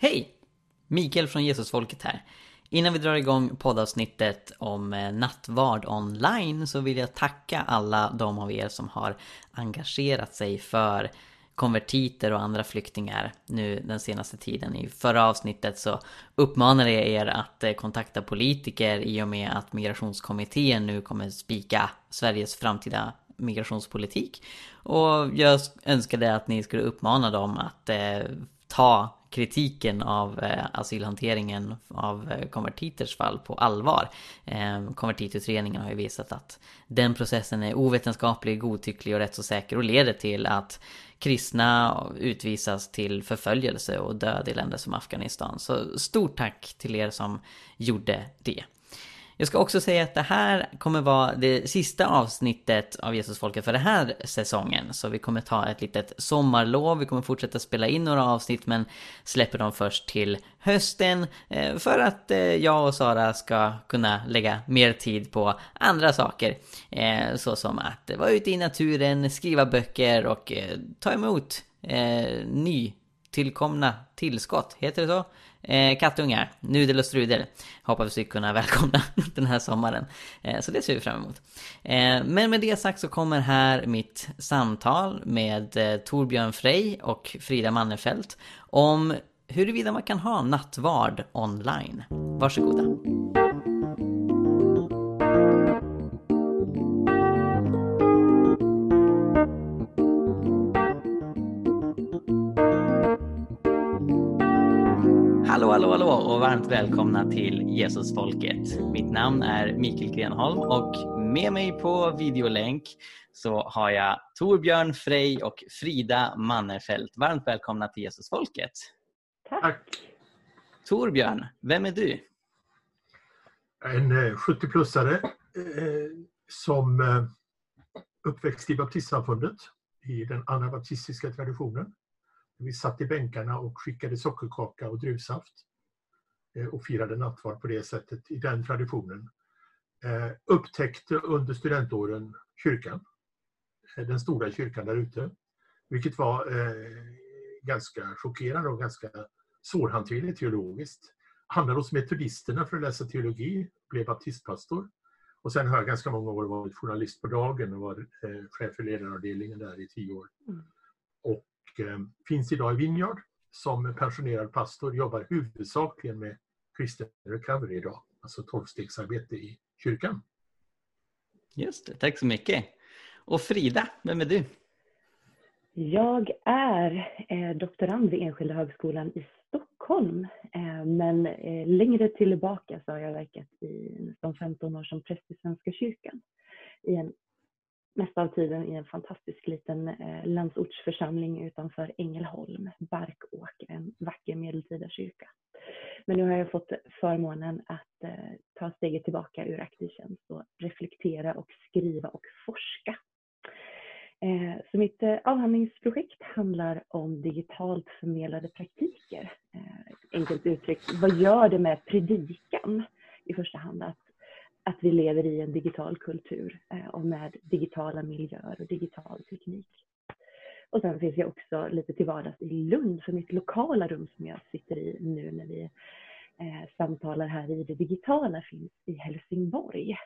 Hej! Mikael från Jesusfolket här. Innan vi drar igång poddavsnittet om eh, nattvard online så vill jag tacka alla de av er som har engagerat sig för konvertiter och andra flyktingar nu den senaste tiden. I förra avsnittet så uppmanade jag er att eh, kontakta politiker i och med att migrationskommittén nu kommer spika Sveriges framtida migrationspolitik. Och jag önskade att ni skulle uppmana dem att eh, ta kritiken av eh, asylhanteringen av eh, konvertiters fall på allvar. Eh, konvertitutredningen har ju visat att den processen är ovetenskaplig, godtycklig och rätt så säker och leder till att kristna utvisas till förföljelse och död i länder som Afghanistan. Så stort tack till er som gjorde det. Jag ska också säga att det här kommer vara det sista avsnittet av Jesusfolket för den här säsongen. Så vi kommer ta ett litet sommarlov, vi kommer fortsätta spela in några avsnitt men släpper dem först till hösten. Eh, för att eh, jag och Sara ska kunna lägga mer tid på andra saker. Eh, såsom så som att vara ute i naturen, skriva böcker och ta emot nytillkomna tillskott, heter det så? Eh, kattungar, Nudel och Strudel hoppas vi kunna välkomna den här sommaren. Eh, så det ser vi fram emot. Eh, men med det sagt så kommer här mitt samtal med eh, Torbjörn Frey och Frida Mannefelt om huruvida man kan ha nattvard online. Varsågoda. Och varmt välkomna till Jesusfolket. Mitt namn är Mikael Grenholm och med mig på videolänk så har jag Torbjörn Frey och Frida Mannerfelt. Varmt välkomna till Jesusfolket. Tack. Torbjörn, vem är du? En 70-plussare eh, eh, som eh, uppväxt i baptistsamfundet i den anabaptistiska traditionen. Vi satt i bänkarna och skickade sockerkaka och druvsaft och firade nattvard på det sättet i den traditionen. Eh, upptäckte under studentåren kyrkan, eh, den stora kyrkan där ute, vilket var ganska chockerande och ganska svårhanterligt teologiskt. Hamnade hos metodisterna för att läsa teologi, blev baptistpastor. Och sen har jag ganska många år varit journalist på Dagen och var chef för ledaravdelningen där i tio år. Mm. Och Eh, finns idag i Vineyard som pensionerad pastor, jobbar huvudsakligen med Christian Recovery idag, alltså tolvstegsarbete i kyrkan. Just det, tack så mycket. Och Frida, vem är du? Jag är eh, doktorand vid Enskilda högskolan i Stockholm. Eh, men längre tillbaka så har jag verkat i nästan 15 år som präst i Svenska kyrkan i en mesta av tiden i en fantastisk liten eh, landsortsförsamling utanför Ängelholm, Barkåker, en vacker medeltida kyrka. Men nu har jag fått förmånen att eh, ta steget tillbaka ur aktiv tjänst och reflektera och skriva och forska. Eh, så mitt eh, avhandlingsprojekt handlar om digitalt förmedlade praktiker. Eh, enkelt uttryckt, vad gör det med predikan i första hand att att vi lever i en digital kultur eh, och med digitala miljöer och digital teknik. Och sen finns jag också lite till vardags i Lund, för mitt lokala rum som jag sitter i nu när vi eh, samtalar här i det digitala finns i Helsingborg,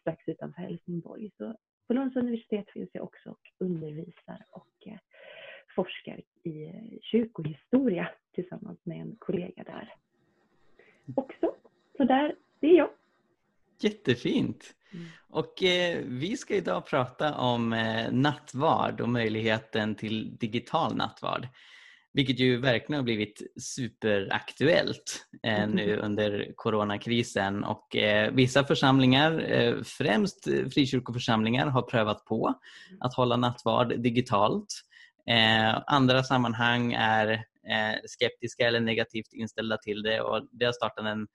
strax utanför Helsingborg. Så på Lunds universitet finns jag också och undervisar och eh, forskar i kyrkohistoria tillsammans med en kollega där. Också. Så där, det är jag. Jättefint! Mm. Och eh, vi ska idag prata om eh, nattvard och möjligheten till digital nattvard. Vilket ju verkligen har blivit superaktuellt eh, mm. nu under coronakrisen och eh, vissa församlingar, eh, främst frikyrkoförsamlingar, har prövat på att hålla nattvard digitalt. Eh, andra sammanhang är eh, skeptiska eller negativt inställda till det och det har startat en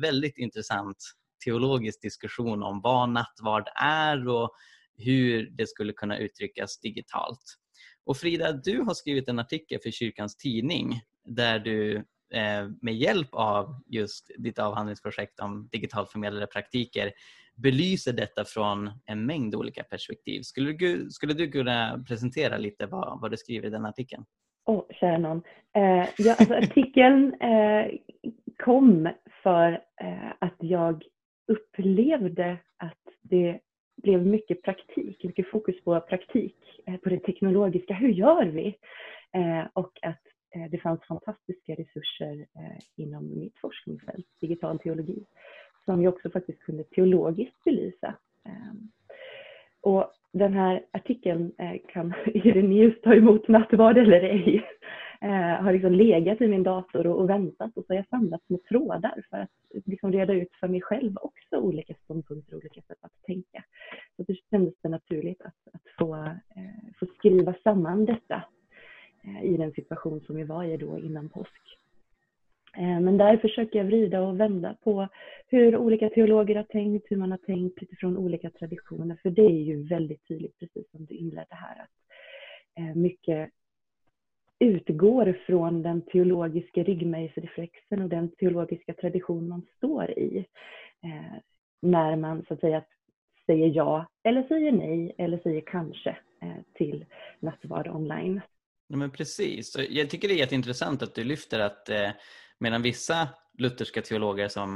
väldigt intressant teologisk diskussion om vad nattvard är och hur det skulle kunna uttryckas digitalt. Och Frida, du har skrivit en artikel för Kyrkans Tidning där du eh, med hjälp av just ditt avhandlingsprojekt om digitalt förmedlade praktiker belyser detta från en mängd olika perspektiv. Skulle du, skulle du kunna presentera lite vad, vad du skriver i den artikeln? Åh, oh, kära någon. Eh, ja, alltså, artikeln eh, kom för eh, att jag upplevde att det blev mycket praktik, mycket fokus på praktik, eh, på det teknologiska. Hur gör vi? Eh, och att eh, det fanns fantastiska resurser inom mitt forskningsfält, digital teologi, som vi också faktiskt kunde teologiskt belysa. Ehm, och den här artikeln kan Irenaeus ta emot nattvard eller ej eh, har liksom legat i min dator och, och väntat och så har jag samlat små trådar för att liksom reda ut för mig själv också olika ståndpunkter och olika sätt att tänka. Så det kändes det naturligt att, att få, eh, få skriva samman detta eh, i den situation som vi var i då innan påsk. Eh, men där försöker jag vrida och vända på hur olika teologer har tänkt, hur man har tänkt utifrån olika traditioner. För det är ju väldigt tydligt, precis som du inledde här, att eh, mycket utgår från den teologiska ryggmärgsreflexen och den teologiska tradition man står i. Eh, när man så att säga säger ja eller säger nej eller säger kanske eh, till nattvard online. Ja, men precis. Jag tycker det är jätteintressant att du lyfter att eh, medan vissa lutherska teologer som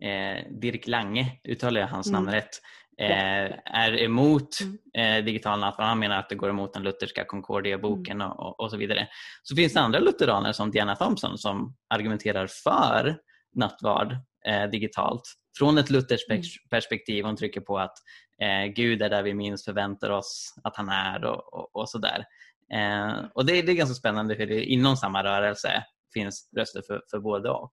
eh, Dirk Lange, uttalar jag hans mm. namn rätt, är emot mm. eh, digital nattvard. Han menar att det går emot den lutherska Concordia-boken mm. och, och, så vidare. Så finns det andra lutheraner som Diana Thompson som argumenterar för nattvard eh, digitalt från ett lutherskt mm. perspektiv. Hon trycker på att eh, Gud är där vi minst förväntar oss att han är och, och, och sådär. Eh, och det, det, är ganska spännande för det, inom samma rörelse finns röster för, för både och.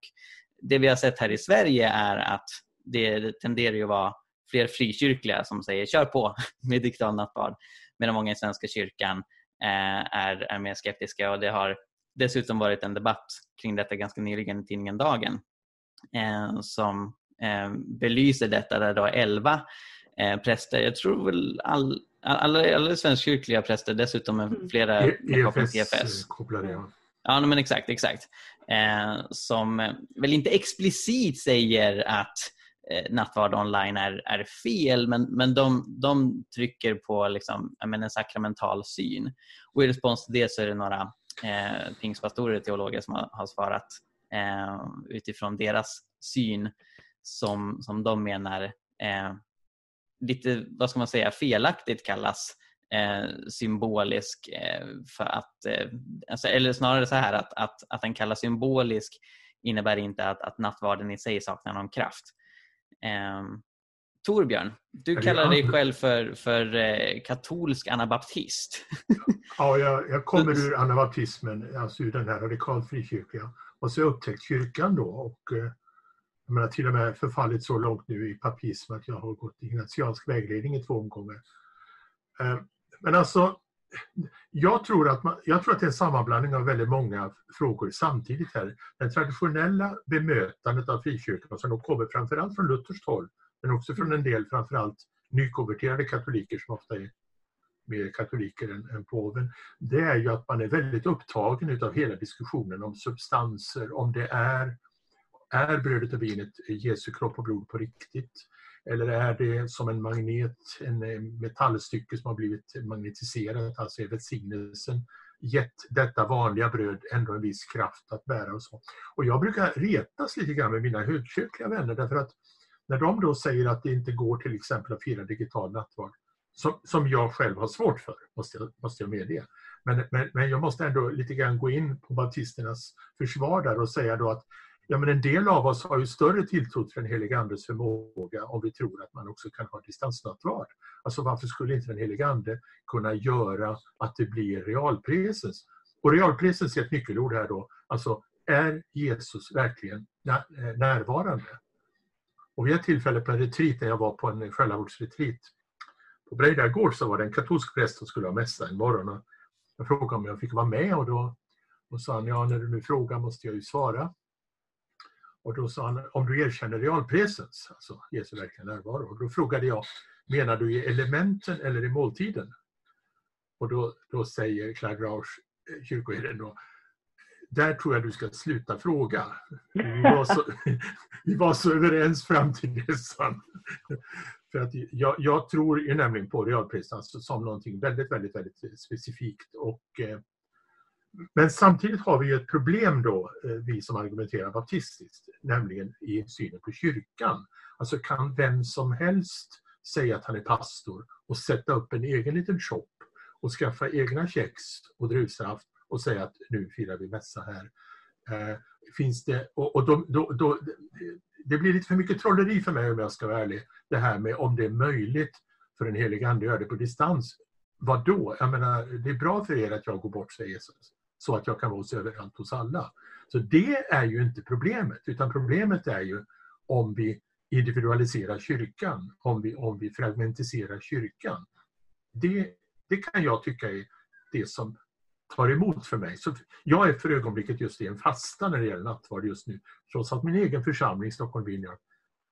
Det vi har sett här i Sverige är att det tenderar att vara fler frikyrkliga som säger kör på med digital nattvard medan många i Svenska kyrkan eh, är, är mer skeptiska och det har dessutom varit en debatt kring detta ganska nyligen i tidningen Dagen eh, som eh, belyser detta där då 11 eh, präster, jag tror väl all, alla, alla svenskkyrkliga präster dessutom mm. flera e EFS, EFS. Kopplade, ja. Ja, men exakt, exakt. Eh, som väl inte explicit säger att eh, nattvard online är, är fel men, men de, de trycker på liksom, men, en sakramental syn. Och I respons till det så är det några eh, pingstpastorer och teologer som har, har svarat eh, utifrån deras syn som, som de menar eh, lite, vad ska man säga, felaktigt kallas eh, symbolisk eh, för att, eh, alltså, eller snarare så här att, att, att den kallas symbolisk innebär inte att, att nattvarden i sig saknar någon kraft. Eh, Torbjörn, du kallar dig själv för, för eh, katolsk anabaptist. ja, jag, jag kommer ur anabaptismen, alltså ur den här radikalt frikyrkliga. Och så har jag upptäckt kyrkan då och eh, jag menar, till och med förfallit så långt nu i papism att jag har gått ignatiansk vägledning i två omgångar. Eh, men alltså, jag tror, att man, jag tror att det är en sammanblandning av väldigt många frågor samtidigt här. Det traditionella bemötandet av frikyrkan som då kommer framförallt från Luthers håll men också från en del framförallt nykonverterade katoliker som ofta är mer katoliker än, än påven, det är ju att man är väldigt upptagen utav hela diskussionen om substanser, om det är, är brödet och vinet Jesu kropp och blod på riktigt? Eller är det som en magnet, en eh, metallstycke som har blivit magnetiserat, alltså är välsignelsen gett detta vanliga bröd ändå en viss kraft att bära och så. Och jag brukar retas lite grann med mina högkyrkliga vänner därför att när de då säger att det inte går till exempel att fira digital nattvard, som, som jag själv har svårt för, måste jag, måste jag medge. Men, men, men jag måste ändå lite grann gå in på baptisternas försvar där och säga då att Ja, men en del av oss har ju större tilltro till den helige Andes förmåga om vi tror att man också kan ha distansnattvard. Alltså varför skulle inte den helige Ande kunna göra att det blir realpresens? Och realpresens är ett nyckelord här då. Alltså, är Jesus verkligen eh, närvarande? Och vid ett tillfälle på en retreat, när jag var på en själavårdsretreat på Breidagård, så var det en katolsk präst som skulle ha mässa en morgon. Jag frågade om jag fick vara med och då och sa han, ja när du nu frågar måste jag ju svara. Och då sa han, om du erkänner realpresens, alltså Jesu verkliga närvaro. Och då frågade jag, menar du i elementen eller i måltiden? Och då, då säger Claire Rausch, eh, kyrkoherden då, där tror jag du ska sluta fråga. Vi var så, vi var så överens fram till dess. För att jag, jag tror ju nämligen på realpresens alltså, som någonting väldigt, väldigt, väldigt specifikt och eh, men samtidigt har vi ju ett problem då, eh, vi som argumenterar baptistiskt, nämligen i synen på kyrkan. Alltså kan vem som helst säga att han är pastor och sätta upp en egen liten shop och skaffa egna kex och druvsaft och säga att nu firar vi mässa här. Eh, finns det, och, och då, då, då, det blir lite för mycket trolleri för mig om jag ska vara ärlig, det här med om det är möjligt för en helig ande att göra det på distans. Vad då? Jag menar, det är bra för er att jag går bort, säger Jesus, så att jag kan vara hos överallt hos alla. Så det är ju inte problemet, utan problemet är ju om vi individualiserar kyrkan, om vi, om vi fragmentiserar kyrkan. Det, det kan jag tycka är det som tar emot för mig. Så jag är för ögonblicket just i en fasta när det gäller nattvard just nu. Trots att min egen församling, Stockholm Vineyard,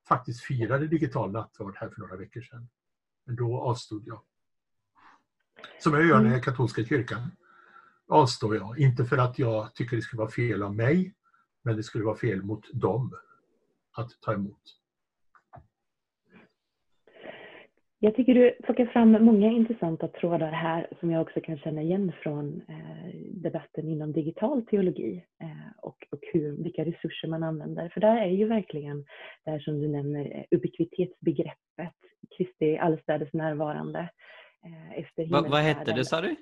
faktiskt firade digital nattvard här för några veckor sedan. Men då avstod jag. Som jag gör när jag är katolska kyrkan. Avstår jag. Inte för att jag tycker det skulle vara fel av mig, men det skulle vara fel mot dem att ta emot. Jag tycker du plockar fram många intressanta trådar här som jag också kan känna igen från eh, debatten inom digital teologi eh, och, och hur, vilka resurser man använder. För där är ju verkligen det här som du nämner, eh, ubiquitetsbegreppet, Kristi allestädes närvarande. Efter Va, vad hette det sa du?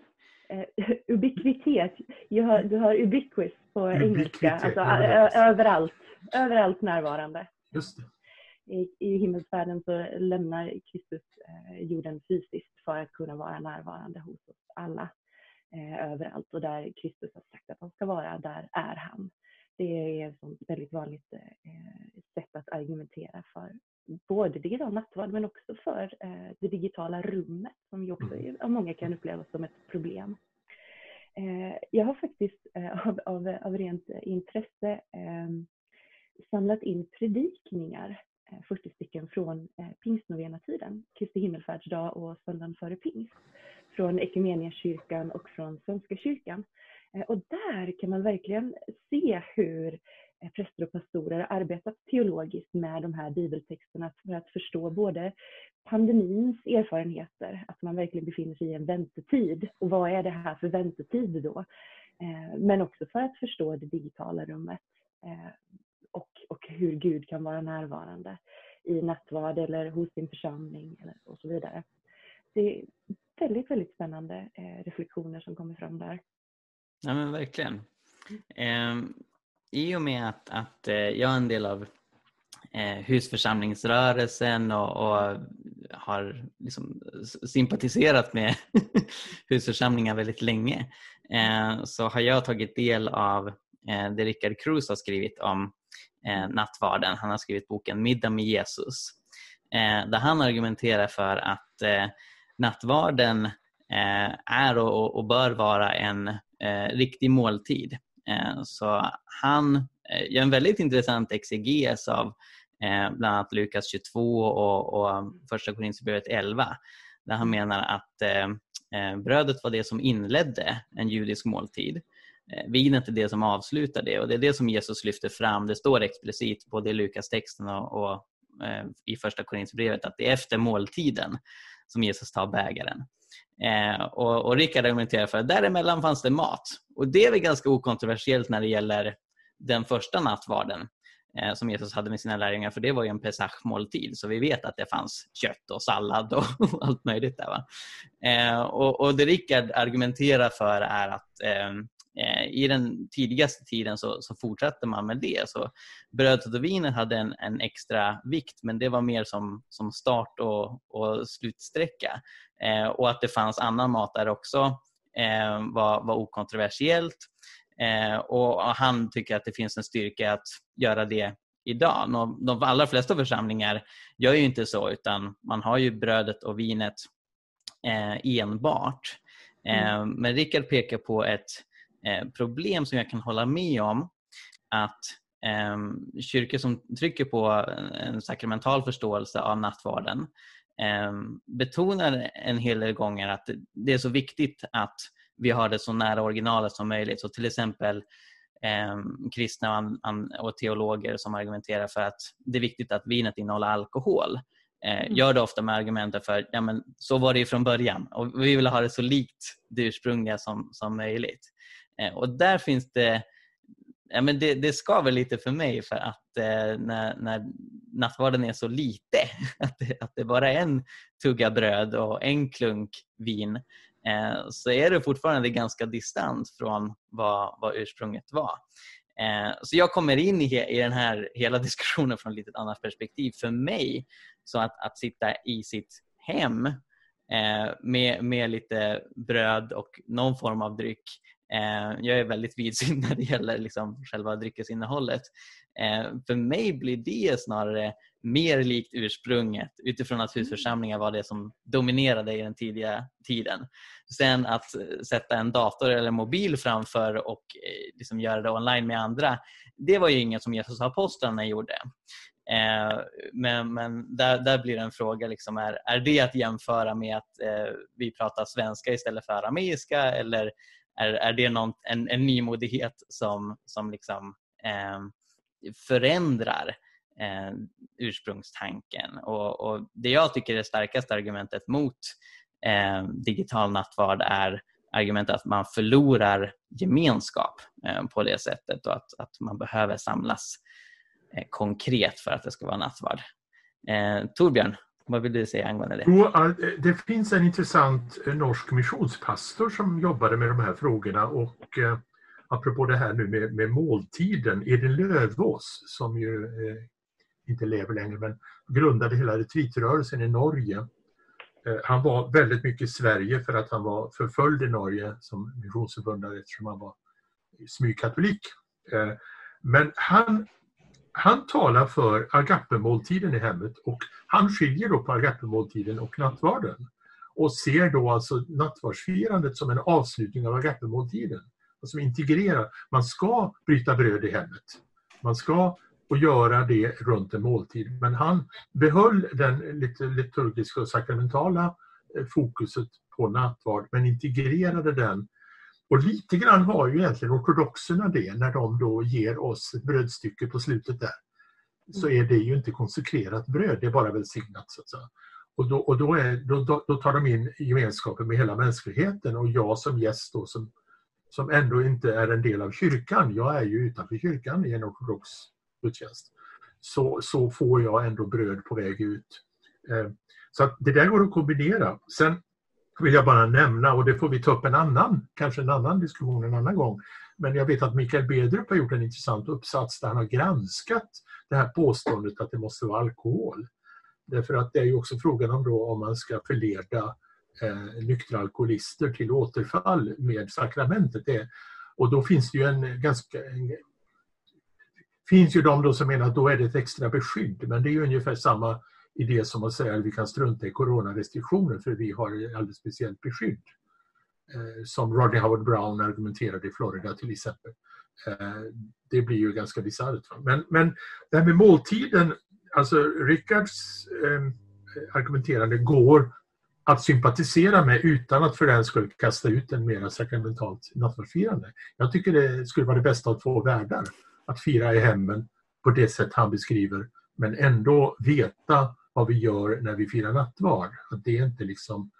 Eh, ubiquitet, du har, du har ubiquitous på engelska, alltså överallt, överallt närvarande. Just det. I, i himmelsfärden så lämnar Kristus eh, jorden fysiskt för att kunna vara närvarande hos oss alla eh, överallt. Och där Kristus har sagt att han ska vara, där är han. Det är ett väldigt vanligt eh, sätt att argumentera för både digital nattvard men också för eh, det digitala rummet som ju också mm. av många kan upplevas som ett problem. Eh, jag har faktiskt eh, av, av, av rent intresse samlat in predikningar 40 eh, stycken från pingstnovenatiden, Kristi himmelfärdsdag och söndagen före pingst, från Ekumeniakyrkan och från Svenska kyrkan. Och där kan man verkligen se hur präster och pastorer arbetat teologiskt med de här bibeltexterna för att förstå både pandemins erfarenheter, att man verkligen befinner sig i en väntetid och vad är det här för väntetid då? Men också för att förstå det digitala rummet och, och hur Gud kan vara närvarande i nattvard eller hos sin församling och så vidare. Det är väldigt, väldigt spännande eh, reflektioner som kommer fram där. Ja men verkligen. I och med att, att eh, jag är en del av eh, husförsamlingsrörelsen och, och har liksom sympatiserat med husförsamlingar väldigt länge eh, så har jag tagit del av det Richard Cruz har skrivit om nattvarden. Han har skrivit boken Middag med Jesus där han argumenterar för att nattvarden är och, bör vara en riktig måltid. Eh, så han eh, gör en väldigt intressant exeges av eh, bland annat Lukas 22 och, och mm, första Korinthierbrevet 11 där han menar att brödet var det som inledde en judisk måltid Eh, vinet är det som avslutar det och det är det som Jesus lyfter fram. Det står explicit både i Lukas-texten och, och eh, i första Korinthierbrevet att det är efter måltiden som Jesus tar bägaren. Eh, och, och Rickard argumenterar för att däremellan fanns det mat. Och det är väl ganska okontroversiellt när det gäller den första nattvarden eh, som Jesus hade med sina lärjungar för det var ju en pesachmåltid så vi vet att det fanns kött och sallad och allt möjligt där. Va? Eh, och, och det Rickard argumenterar för är att eh, i den tidigaste tiden så, så fortsatte man med det. Så brödet och vinet hade en, en, extra vikt men det var mer som, som start och, och slutsträcka. Eh, och att det fanns annan mat där också eh, var, var okontroversiellt. Eh, och han tycker att det finns en styrka att göra det idag. De allra flesta församlingar gör ju inte så utan man har ju brödet och vinet eh, enbart. Mm. Men Rickard pekar på ett Eh, problem som jag kan hålla med om att eh, kyrkor som trycker på en sakramental förståelse av nattvarden eh, betonar en hel del gånger att det är så viktigt att vi har det så nära originalet som möjligt. Så till exempel eh, kristna och teologer som argumenterar för att det är viktigt att vinet innehåller alkohol eh, mm. gör det ofta med argumenten för ja, men så var det ju från början och vi vill ha det så likt det ursprungliga som, som möjligt. Eh, och där finns det ja, men det, det skaver lite för mig för att eh, när, när nattvarden är så lite, att det, att det bara är en tugga bröd och en klunk vin, eh, så är det fortfarande ganska distant från vad, vad ursprunget var. Eh, så jag kommer in i, i den här hela diskussionen från ett lite annat perspektiv. För mig, så att, att sitta i sitt hem eh, med, med lite bröd och någon form av dryck jag är väldigt vidsynt när det gäller liksom själva dryckesinnehållet. Eh, för mig blir det snarare mer likt ursprunget utifrån att husförsamlingar var det som dominerade i den tidiga tiden. Sen att sätta en dator eller mobil framför och eh, liksom göra det online med andra, det var ju inget som Jesus apostlarna gjorde. men, men där, där blir det en fråga, liksom, är, är det att jämföra med att vi pratar svenska istället för arameiska eller är, är det någon, en, en nymodighet som, som liksom, eh, förändrar eh, ursprungstanken? Och, och, Det jag tycker är det starkaste argumentet mot eh, digital nattvard är argumentet att man förlorar gemenskap eh, på det sättet och att, att man behöver samlas eh, konkret för att det ska vara nattvard. Eh, Torbjörn, vad vill du säga angående det? Jo, det finns en intressant eh, norsk missionspastor som jobbade med de här frågorna och eh, apropå det här nu med, med måltiden, Edin Lövås som ju eh, inte lever längre men grundade hela retreatrörelsen i Norge. Eh, han var väldigt mycket i Sverige för att han var förföljd i Norge som missionsförbundare eftersom han var smygkatolik. Eh, men han han talar för agapemåltiden i hemmet och han skiljer då på agapemåltiden och nattvarden och ser då alltså nattvardsfirandet som en avslutning av agapemåltiden. Alltså integrerar, Man ska bryta bröd i hemmet. Man ska och göra det runt en måltid. Men han behöll den lite liturgiska och sakramentala eh, fokuset på nattvard men integrerade den och lite grann har ju egentligen ortodoxerna det när de då ger oss ett brödstycke på slutet där. Så är det ju inte konsekrerat bröd, det är bara välsignat. Så. Och, då, och då, är, då, då tar de in gemenskapen med hela mänskligheten och jag som gäst då som, som ändå inte är en del av kyrkan, jag är ju utanför kyrkan i en ortodox gudstjänst, så, så får jag ändå bröd på väg ut. Eh, så det där går att kombinera. Sen vill jag bara nämna, och det får vi ta upp en annan, kanske en annan diskussion en annan gång. Men jag vet att Mikael Bedrup har gjort en intressant uppsats där han har granskat det här påståendet att det måste vara alkohol. Därför att det är ju också frågan om då om man ska förleda eh, nyktra alkoholister till återfall med sakramentet. Det, och då finns det ju en ganska... En, finns ju de då som menar att då är det ett extra beskydd, men det är ju ungefär samma i det som att säga att vi kan strunta i coronarestriktioner för vi har ett alldeles speciellt beskydd. Eh, som Rodney Howard Brown argumenterade i Florida till exempel. Eh, det blir ju ganska bisarrt. Men, men det här med måltiden, alltså Rickards eh, argumenterande går att sympatisera med utan att för den skull kasta ut en mera sakramentalt nattvardsfirande. Jag tycker det skulle vara det bästa av två världar. Att fira i hemmen på det sätt han beskriver men ändå veta vad vi gör när vi firar nattvard. Att det är inte liksom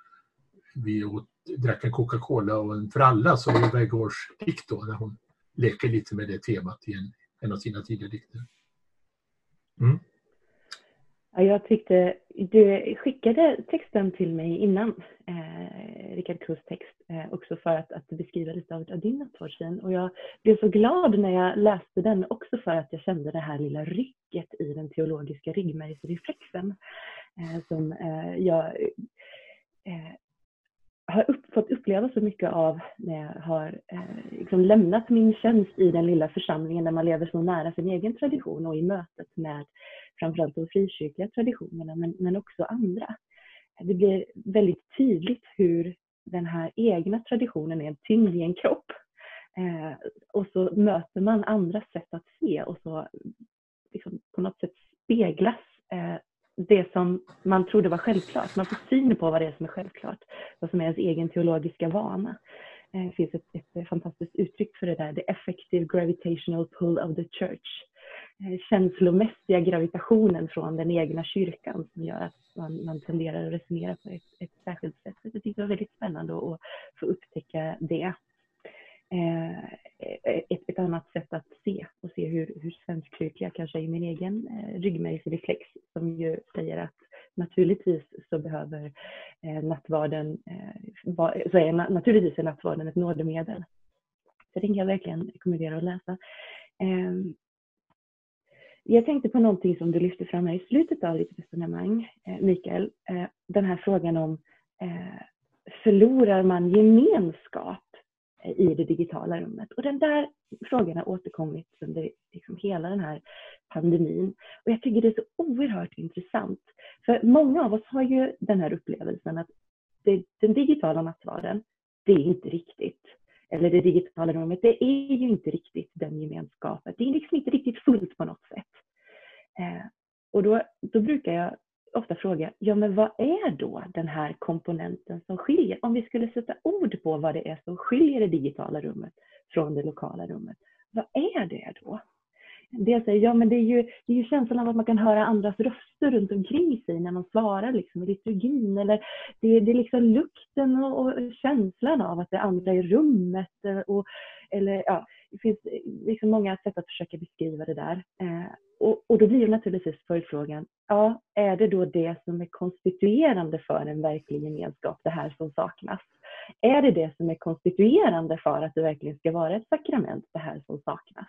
vi åt, drack en Coca-Cola och en fralla som är Bergårds dikt då, när hon leker lite med det temat i en, en av sina tidiga dikter. Mm. Ja, jag tyckte, du skickade texten till mig innan, eh, Rickard Kroos text, eh, också för att, att beskriva lite av, av din nattvardsvin. Och jag blev så glad när jag läste den, också för att jag kände det här lilla rycket i den teologiska ryggmärgsreflexen eh, som eh, jag eh, har upp, fått uppleva så mycket av när jag har eh, liksom lämnat min tjänst i den lilla församlingen där man lever så nära sin egen tradition och i mötet med framförallt de frikyrkliga traditionerna men, men också andra. Det blir väldigt tydligt hur den här egna traditionen är en tyngd i en kropp. Eh, och så möter man andra sätt att se och så liksom på något sätt speglas eh, det som man trodde var självklart. Man får syn på vad det är som är självklart, vad som är ens egen teologiska vana. Eh, det finns ett, ett fantastiskt uttryck för det där, the effective gravitational pull of the church. Eh, känslomässiga gravitationen från den egna kyrkan som gör att man, man tenderar att resonera på ett, ett särskilt sätt. Jag tyckte det var väldigt spännande att få upptäcka det. Eh, eh, ett, ett, annat sätt att se och se hur, hur svenskkyrkliga kanske är min egen eh, ryggmärgsreflex som ju säger att naturligtvis så behöver eh, nattvarden, eh, va, så är naturligtvis är nattvarden ett nådemedel. Så det kan jag verkligen rekommendera att läsa. Ehm, jag tänkte på någonting som du lyfte fram här i slutet av ditt resonemang, eh, Mikael. Eh, den här frågan om eh, förlorar man gemenskap i det digitala rummet? Och den där frågan har återkommit under liksom hela den här pandemin. Och jag tycker det är så oerhört intressant. För många av oss har ju den här upplevelsen att det, den digitala nattvarden, det är inte riktigt. Eller det digitala rummet, det är ju inte riktigt den gemenskapen. Det är liksom inte riktigt fullt på något sätt. Eh, och då, då brukar jag ofta fråga, ja men vad är då den här komponenten som skiljer? Om vi skulle sätta ord på vad det är som skiljer det digitala rummet från det lokala rummet, vad är det då? Dels säger, ja men det är, ju, det är ju känslan av att man kan höra andras röster runt omkring sig när man svarar liksom, i liturgin. Eller det, det är liksom lukten och, och, känslan av att det är andra i rummet. Eh, och, eller, ja, det finns liksom många sätt att försöka beskriva det där. Eh, och, och, då blir det naturligtvis följdfrågan, ja, är det då det som är konstituerande för en verklig gemenskap, det här som saknas? Är det det som är konstituerande för att det verkligen ska vara ett sakrament, det här som saknas?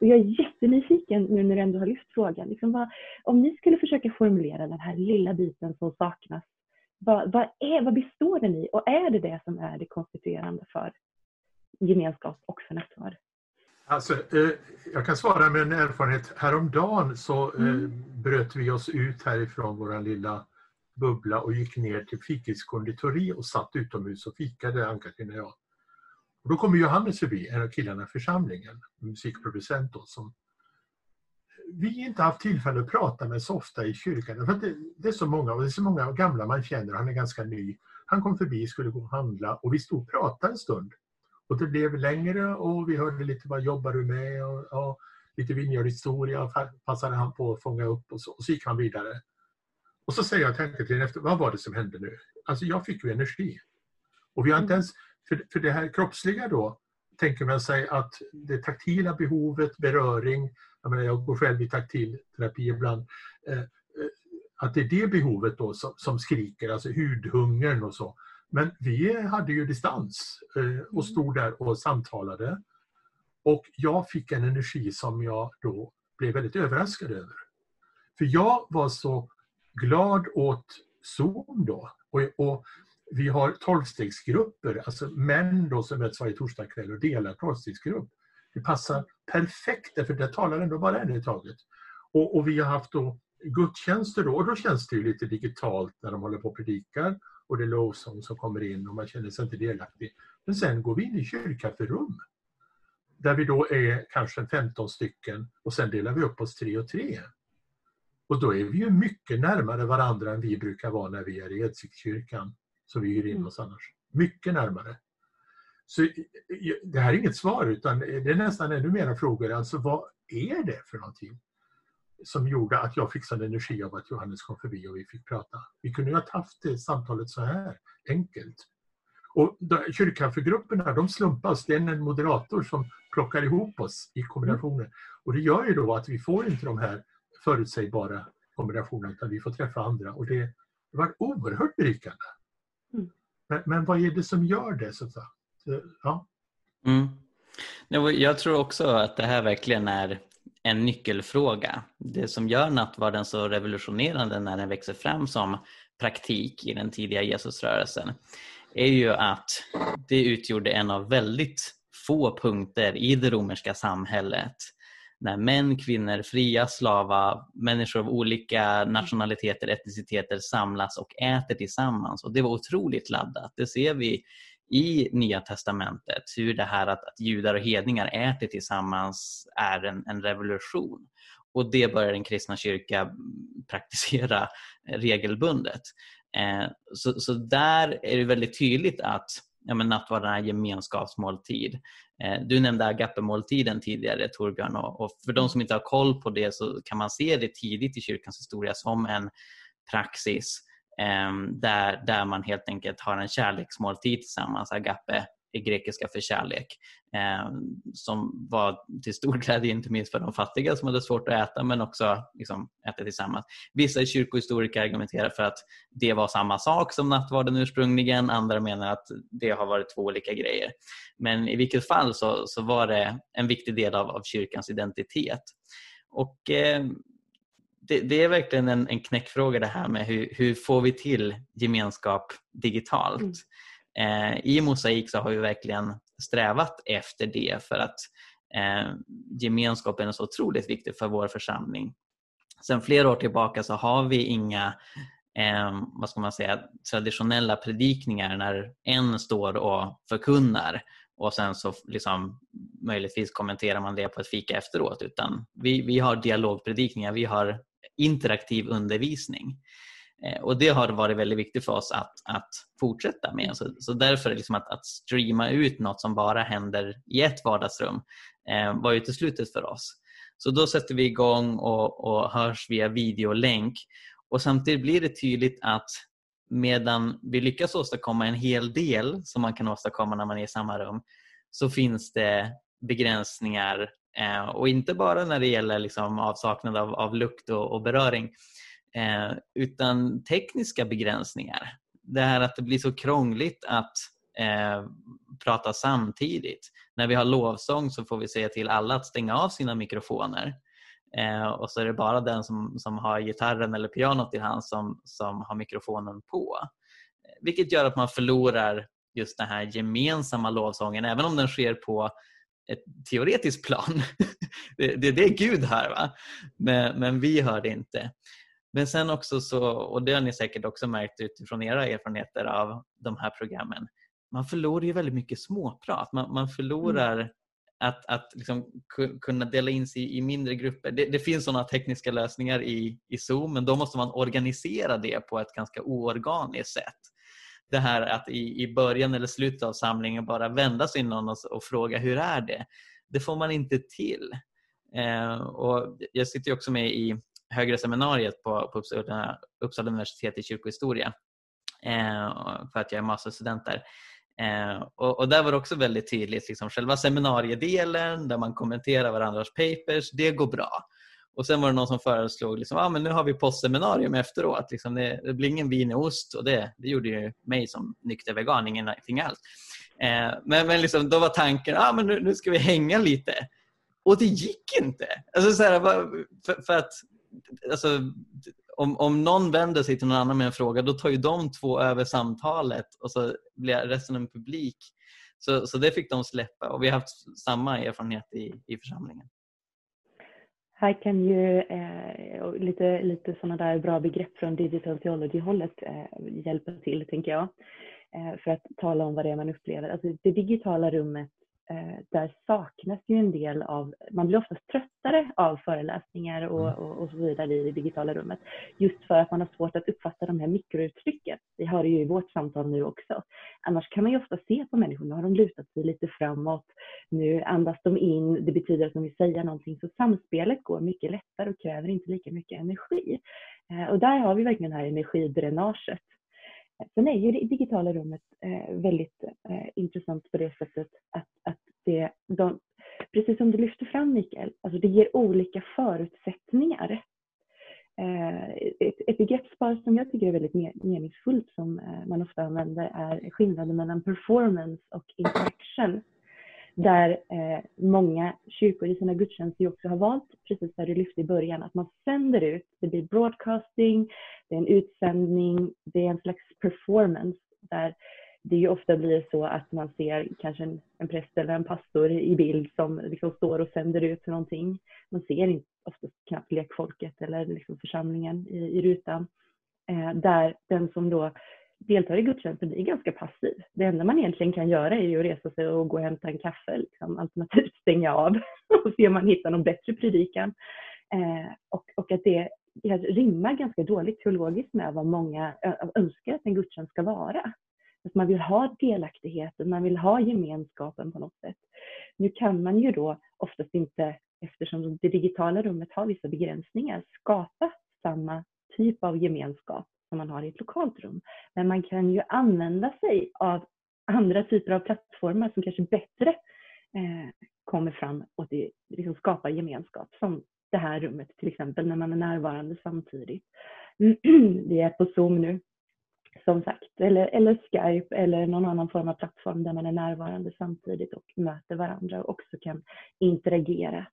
Och jag är jättenyfiken nu när du ändå har lyft frågan. Liksom vad, om ni skulle försöka formulera den här lilla biten som saknas, vad, vad, är, vad består den i? Och är det det som är det konstituerande för gemenskap och för nattvard? Alltså, eh, jag kan svara med en erfarenhet. Häromdagen så eh, mm. bröt vi oss ut härifrån vår lilla bubbla och gick ner till Fikis konditori och satt utomhus och fikade, Ann-Katrin och jag. Och då kommer Johannes förbi, en av killarna i församlingen, musikproducent då, som vi inte haft tillfälle att prata med så ofta i kyrkan. För det, det, är så många, och det är så många gamla man känner, han är ganska ny. Han kom förbi, skulle gå och handla och vi stod och pratade en stund. Och det blev längre och vi hörde lite vad jobbar du med och, och lite vinjardhistoria passade han på att fånga upp och så, och så gick han vidare. Och så säger jag till efter, vad var det som hände nu? Alltså jag fick ju energi. Och vi har inte mm. ens, för, för det här kroppsliga då, tänker man sig att det taktila behovet, beröring, jag, menar, jag går själv i taktil terapi ibland, eh, eh, att det är det behovet då som, som skriker, alltså hudhungern och så. Men vi hade ju distans eh, och mm. stod där och samtalade. Och jag fick en energi som jag då blev väldigt överraskad över. För jag var så glad åt Zoom då. Och, och vi har tolvstegsgrupper, alltså män då som möts varje torsdagkväll och delar tolvstegsgrupp. Det passar perfekt, för det talar ändå bara en i taget. Och, och, vi har haft då gudstjänster då, och då känns det ju lite digitalt när de håller på och predikar och det är lovsång som kommer in och man känner sig inte delaktig. Men sen går vi in i kyrkafferum där vi då är kanske 15 stycken och sen delar vi upp oss tre och tre. Och då är vi ju mycket närmare varandra än vi brukar vara när vi är i Edsiktskyrkan, som vi hyr in mm. oss annars. Mycket närmare. Så det här är inget svar utan det är nästan ännu mera frågor. Alltså vad är det för någonting? som gjorde att jag fick sån energi av att Johannes kom förbi och vi fick prata. Vi kunde ju ha haft det samtalet så här enkelt. Och kyrkkaffegrupperna de slumpas, det är en moderator som plockar ihop oss i kombinationer. Och det gör ju då att vi får inte de här förutsägbara kombinationerna utan vi får träffa andra och det, det var oerhört berikande. Mm. Men, men, vad är det som gör det? Så att säga? Ja. Mm. Jag tror också att det här verkligen är en nyckelfråga. Det som gör nattvarden så revolutionerande när den växer fram som praktik i den tidiga Jesusrörelsen är ju att det utgjorde en av väldigt få punkter i det romerska samhället när män, kvinnor, fria, slava, människor av olika nationaliteter, etniciteter samlas och äter tillsammans. Och Det var otroligt laddat. Det ser vi i Nya Testamentet hur det här att, att judar och hedningar äter tillsammans är en, en revolution. Och det börjar den kristna kyrkan praktisera regelbundet. Eh, så, så där är det väldigt tydligt att ja, nattvarden är gemenskapsmåltid. Eh, du nämnde agapemåltiden tidigare Torbjörn och, för de som inte har koll på det så kan man se det tidigt i kyrkans historia som en praxis ehm, där, där man helt enkelt har en kärleksmåltid tillsammans, agape grekiska för kärlek. Eh, som var till stor glädje inte minst för de fattiga som hade svårt att äta men också liksom, äta tillsammans. Vissa kyrkohistoriker argumenterar för att det var samma sak som nattvarden ursprungligen, andra menar att det har varit två olika grejer. Men i vilket fall så, så var det en viktig del av, av kyrkans identitet. Och eh, det, det, är verkligen en, en knäckfråga det här med hur, hur får vi till gemenskap digitalt. Mm. Eh, I Mosaik så har vi verkligen strävat efter det för att eh, gemenskapen är så otroligt viktig för vår församling. Sen flera år tillbaka så har vi inga eh, vad ska man säga, traditionella predikningar när en står och förkunnar och sen så liksom, möjligtvis kommenterar man det på ett fika efteråt utan vi, vi har dialogpredikningar, vi har interaktiv undervisning. Eh, och det har varit väldigt viktigt för oss att, att fortsätta med. Så, så därför liksom att, att streama ut något som bara händer i ett vardagsrum eh, var uteslutet för oss. Så då sätter vi igång och, och hörs via videolänk och samtidigt blir det tydligt att medan vi lyckas åstadkomma en hel del som man kan åstadkomma när man är i samma rum så finns det begränsningar eh, och inte bara när det gäller liksom avsaknad av, av lukt och, och beröring eh, utan tekniska begränsningar. Det här att det blir så krångligt att eh, prata samtidigt. När vi har lovsång så får vi säga till alla att stänga av sina mikrofoner. Eh, och så är det bara den som, som har gitarren eller pianot i hand som, som har mikrofonen på. Eh, vilket gör att man förlorar just den här gemensamma lovsången även om den sker på ett teoretiskt plan. det, det, det är Gud här va? Men, men vi hör det inte. Men sen också så, och det har ni säkert också märkt utifrån era erfarenheter av de här programmen, man förlorar ju väldigt mycket småprat. Man, man förlorar mm. att, att liksom kunna dela in sig i mindre grupper. Det, det finns sådana tekniska lösningar i, i Zoom men då måste man organisera det på ett ganska oorganiskt sätt. Det här att i, i början eller slutet av samlingen bara vända sig någon och, och fråga hur är det? Det får man inte till. Eh, och jag sitter också med i högre seminariet på, på Uppsala, Uppsala universitet i kyrkohistoria eh, för att jag är masterstudent där. Eh, och, och, där var det också väldigt tydligt, liksom, själva seminariedelen där man kommenterar varandras papers, det går bra. Och sen var det någon som föreslog liksom, ah, men nu har vi postseminarium efteråt. Liksom, det, det blir ingen vin och ost och det, det gjorde ju mig som nykter vegan ingenting alls. Eh, men men liksom, då var tanken ah, men nu, nu ska vi hänga lite. Och det gick inte. Alltså, så här, för, för, att alltså, om, om någon vänder sig till någon annan med en fråga då tar ju de två över samtalet och så blir resten en publik. Så, så det fick de släppa och vi har haft samma erfarenhet i, i församlingen. Här kan ju eh, lite, lite sådana där bra begrepp från digital theology-hållet eh, hjälpa till, tänker jag. Eh, för att tala om vad det är man upplever. Alltså, det digitala rummet där saknas ju en del av, man blir oftast tröttare av föreläsningar och, mm. och, och, så vidare i det digitala rummet. Just för att man har svårt att uppfatta de här mikrouttrycken. Vi har det ju i vårt samtal nu också. Annars kan man ju ofta se på människor, nu har de lutat sig lite framåt, nu andas de in, det betyder att de vill säga någonting. Så samspelet går mycket lättare och kräver inte lika mycket energi. Eh, och där har vi verkligen det här energidränaget Sen är ju det digitala rummet eh, väldigt eh, intressant på det sättet att, att det, de, precis som du lyfter fram Mikael, alltså det ger olika förutsättningar. Eh, ett, ett begreppspar som jag tycker är väldigt meningsfullt som eh, man ofta använder är skillnaden mellan performance och interaction där eh, många kyrkor i sina gudstjänster också har valt, precis där du lyfte i början, att man sänder ut. Det blir broadcasting, det är en utsändning, det är en slags performance där det ju ofta blir så att man ser kanske en, en präst eller en pastor i bild som liksom står och sänder ut någonting. Man ser inte, oftast knappt lekfolket eller liksom församlingen i, i rutan. Eh, där den som då deltar i gudstjänsten blir ganska passiv. Det enda man egentligen kan göra är ju att resa sig och gå och hämta en kaffe, liksom, alternativt stänga av och se om man hittar någon bättre predikan. Eh, och, och att det rimmar ganska dåligt teologiskt med vad många önskar att en gudstjänst ska vara. Att man vill ha delaktigheten, man vill ha gemenskapen på något sätt. Nu kan man ju då oftast inte, eftersom det digitala rummet har vissa begränsningar, skapa samma typ av gemenskap som man har i ett lokalt rum. Men man kan ju använda sig av andra typer av plattformar som kanske bättre eh, kommer fram och det liksom skapar gemenskap. Som det här rummet till exempel när man är närvarande samtidigt. Vi är på Zoom nu som sagt, eller, eller Skype eller någon annan form av plattform där man är närvarande samtidigt och möter varandra och också kan interagera.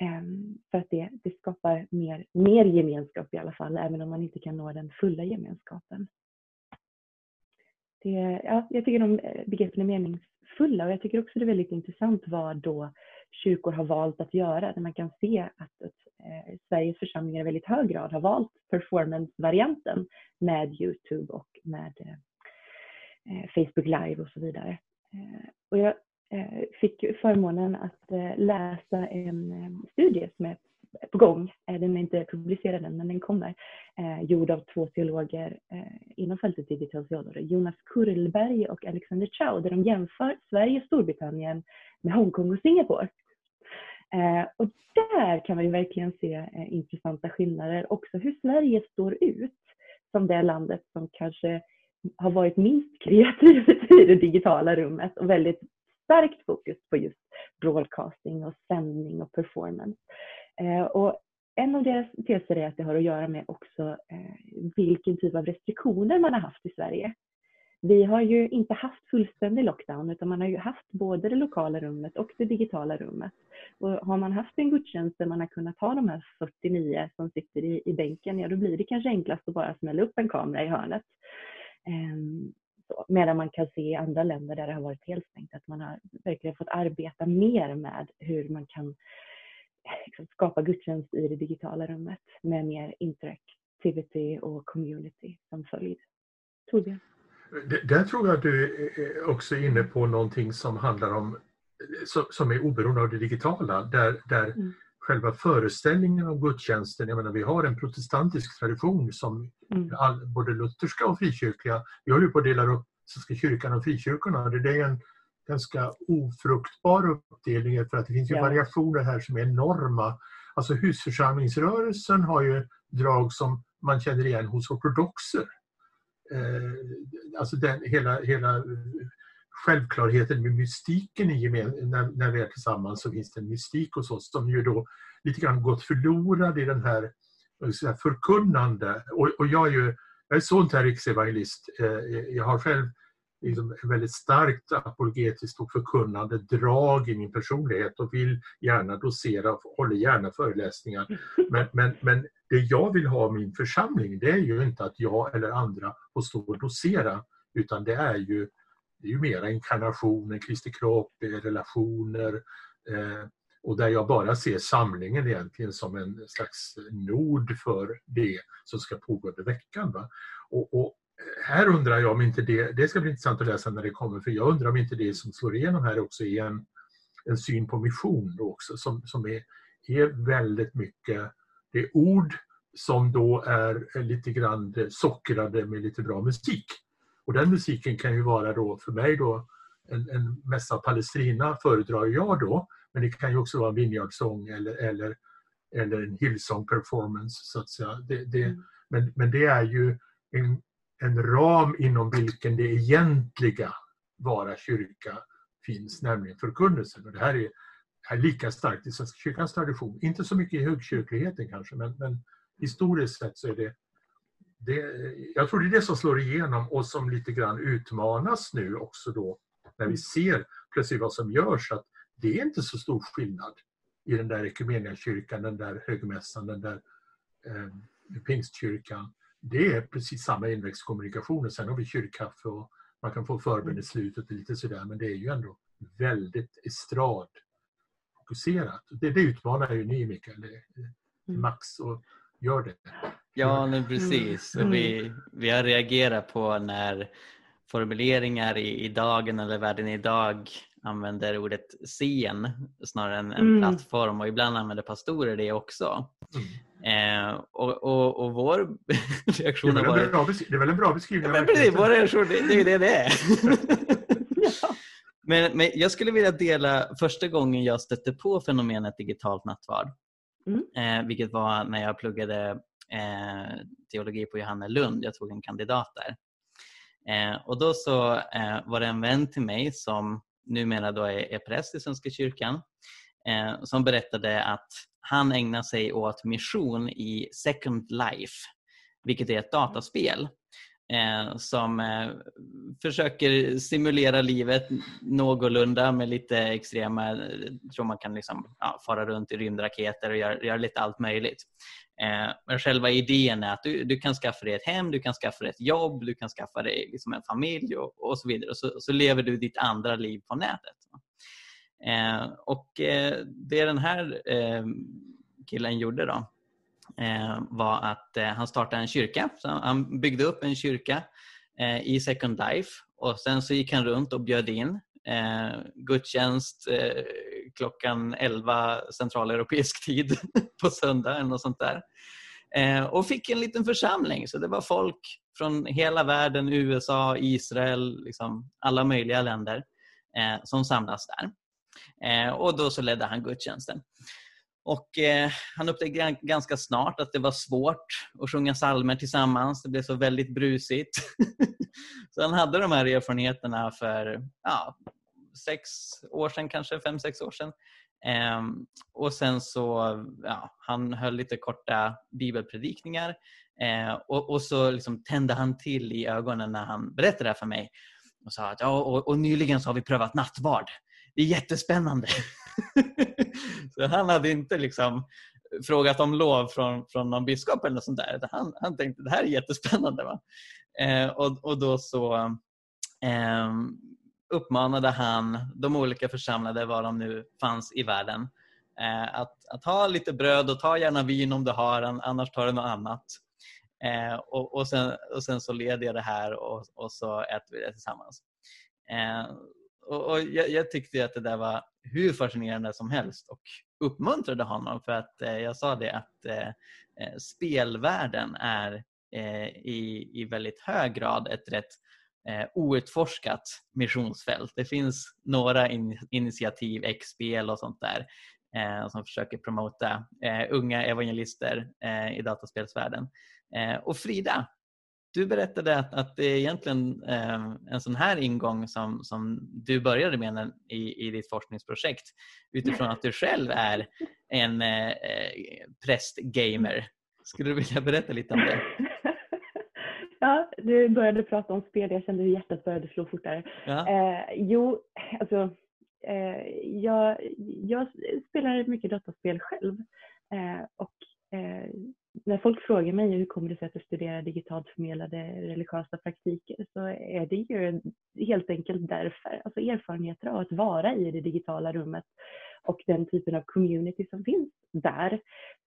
Ehm, för att det, det skapar mer, mer gemenskap i alla fall, även om man inte kan nå den fulla gemenskapen. Det, ja, jag tycker de eh, begreppen är meningsfulla och jag tycker också det är väldigt intressant vad då kyrkor har valt att göra, där man kan se att, att eh, Sveriges församlingar i väldigt hög grad har valt performance-varianten med Youtube och med eh, eh Facebook Live och så vidare. Eh, och jag Eh, fick förmånen att eh, läsa en eh, studie som är på gång. Den är inte publicerad än, men den kommer. gjord av två teologer inom fältet digital theology, Jonas Kurlberg och Alexander Chow, där de jämför Sverige, Storbritannien med Hongkong och Singapore. Och där kan man ju verkligen se intressanta skillnader. Också hur Sverige står ut som det landet som kanske har varit minst kreativt i det digitala rummet och väldigt starkt fokus på just broadcasting och sändning och performance. Eh, och en av deras teser är att det har att göra med också eh, vilken typ av restriktioner man har haft i Sverige. Vi har ju inte haft fullständig lockdown utan man har ju haft både det lokala rummet och det digitala rummet. Och har man haft en gudstjänst där man har kunnat ha de här 49 som sitter i, i bänken, ja då blir det kanske enklast att bara smälla upp en kamera i hörnet. Ehm, så, medan man kan se i andra länder där det har varit helt stängt att man har verkligen fått arbeta mer med hur man kan liksom, skapa gudstjänst i det digitala rummet med mer interactivity och community som följd. Torbjörn? Där tror jag du också är inne på någonting som handlar om som är oberoende av det digitala där, där mm. Själva föreställningen om gudstjänsten, jag menar vi har en protestantisk tradition som mm. all, både lutherska och frikyrkliga, vi håller på att dela upp Svenska kyrkan och frikyrkorna. Det är en ganska ofruktbar uppdelning för att det finns ju ja. variationer här som är enorma. Alltså husförsamlingsrörelsen har ju drag som man känner igen hos ortodoxer. Eh, alltså den, hela, hela självklarheten med mystiken i när, när vi är tillsammans så finns det en mystik hos oss som ju då lite grann gått förlorad i den här förkunnande. Och, och, jag är ju jag är sånt här riksevangelist. Eh, jag har själv liksom väldigt starkt apologetiskt och förkunnande drag i min personlighet och vill gärna docera och håller gärna föreläsningar. Men, men, men det jag vill ha min församling det är ju inte att jag eller andra får stå och docera utan det är ju, det är ju mera inkarnationen, Kristi kropp, relationer eh, och där jag bara ser samlingen egentligen som en slags nod för det som ska pågå under veckan. Va? Och, och här undrar jag om inte det, det ska bli intressant att läsa när det kommer, för jag undrar om inte det som slår igenom här också är en, en syn på mission då också som, som är, är väldigt mycket, det är ord som då är lite grann sockrade med lite bra musik. Och den musiken kan ju vara då för mig då en, en mässa Palestrina föredrar jag då, men det kan ju också vara en vinjardsång eller, eller, eller en Hillsong performance så att säga. Det, det, mm. men, men det är ju en, en ram inom vilken det egentliga vara kyrka finns, nämligen förkunnelsen. Och det här är, är lika starkt i Svenska kyrkans tradition. Inte så mycket i högkyrkligheten kanske, men, men historiskt sett så är det, det, jag tror det är det som slår igenom och som lite grann utmanas nu också då när vi ser plötsligt vad som görs att det är inte så stor skillnad i den där kyrkan, den där högmässan, den där eh, pingstkyrkan. Det är precis samma inväxtkommunikation och sen har vi kyrkkaffe och man kan få förbön i slutet och lite sådär men det är ju ändå väldigt estradfokuserat. Det, det utmanar ju ni Mikael. Max och gör det. Ja, men precis. Mm. Vi, vi har reagerat på när formuleringar i, i dagen eller världen idag använder ordet scen snarare än en mm. plattform och ibland använder pastorer det också. Mm. Eh, och, och, och vår reaktion har varit... Det är väl en bra beskrivning? Ja, precis, vår reaktion det, det är ju det det är. ja. men, men jag skulle vilja dela första gången jag stötte på fenomenet digitalt nattvard. Mm. Eh, vilket var när jag pluggade eh, teologi på Johannelund. Jag tog en kandidat där. Eh, och då så eh, var det en vän till mig som numera då är, är präst i Svenska kyrkan eh, som berättade att han ägnar sig åt mission i Second Life, vilket är ett dataspel eh, som eh, försöker simulera livet någorlunda med lite extrema, jag tror man kan liksom, ja, fara runt i rymdraketer och göra, göra lite allt möjligt. Eh, men själva idén är att du, du, kan skaffa dig ett hem, du kan skaffa dig ett jobb, du kan skaffa dig liksom en familj och, och så vidare. Och så, så, lever du ditt andra liv på nätet. Eh, och eh, det den här eh, killen gjorde då eh, var att eh, han startade en kyrka. Så han byggde upp en kyrka i Second Life och sen så gick han runt och bjöd in gudstjänst klockan 11 centraleuropeisk tid på söndag eller något sånt där. Eh, och fick en liten församling. Så det var folk från hela världen, USA, Israel, liksom alla möjliga länder eh, som samlas där. Eh, och då så ledde han gudstjänsten. Och eh, han upptäckte ganska snart att det var svårt att sjunga salmer tillsammans. Det blev så väldigt brusigt. så han hade de här erfarenheterna för ja, sex år sedan, kanske fem, sex år sedan. Eh, och sen så, ja, han höll lite korta bibelpredikningar eh, och, och, så liksom tände han till i ögonen när han berättade det här för mig och sa att ja, och, och nyligen så har vi prövat nattvard. Det är jättespännande. så han hade inte liksom frågat om lov från, från någon biskop eller något sånt där. Han, han tänkte det här är jättespännande. Va? Eh, och, och då så ehm, uppmanade han de olika församlade, var de nu fanns i världen, eh, att, att ha lite bröd och ta gärna vin om du har, annars tar du något annat. Eh, och, och, sen, och sen så leder jag det här och, och så äter vi det tillsammans. Eh, och, och jag, jag, tyckte att det där var hur fascinerande som helst och uppmuntrade honom för att eh, jag sa det att eh, eh spelvärlden är eh, i, i väldigt hög grad ett rätt eh, outforskat missionsfält. Det finns några in, initiativ, X-spel och sånt där eh, som försöker promota eh, unga evangelister eh, i dataspelsvärlden. Eh, och Frida, du berättade att, att det är egentligen eh, en sån här ingång som, som du började med i, i ditt forskningsprojekt utifrån att du själv är en eh, prästgamer. Skulle du vilja berätta lite om det? Ja, du började prata om spel. Jag kände hur hjärtat började slå fortare. Ja. Eh, jo, alltså eh, jag, jag spelar mycket dataspel själv eh, och eh, när folk frågar mig hur kommer det sig att jag studerar digitalt förmedlade religiösa praktiker så är det ju helt enkelt därför. Alltså erfarenheter av att vara i det digitala rummet och den typen av community som finns där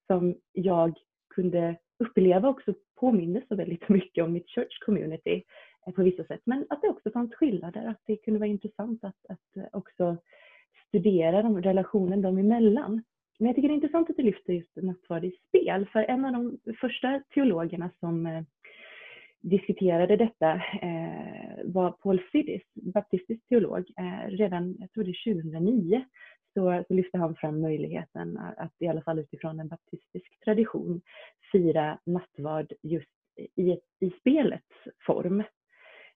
som jag kunde uppleva också påminner så väldigt mycket om mitt church community eh, på vissa sätt. Men att det också fanns skillnader, att det kunde vara intressant att, att eh, också studera de, relationen dem emellan. Men jag tycker det är intressant att du lyfter just nattvard i spel, för en av de första teologerna som eh, diskuterade detta eh, var Paul Siddis, baptistisk teolog. Eh, redan, jag tror det är 2009, så, så lyfte han fram möjligheten att i alla fall utifrån en baptistisk tradition fira nattvard just i, ett, i spelets form.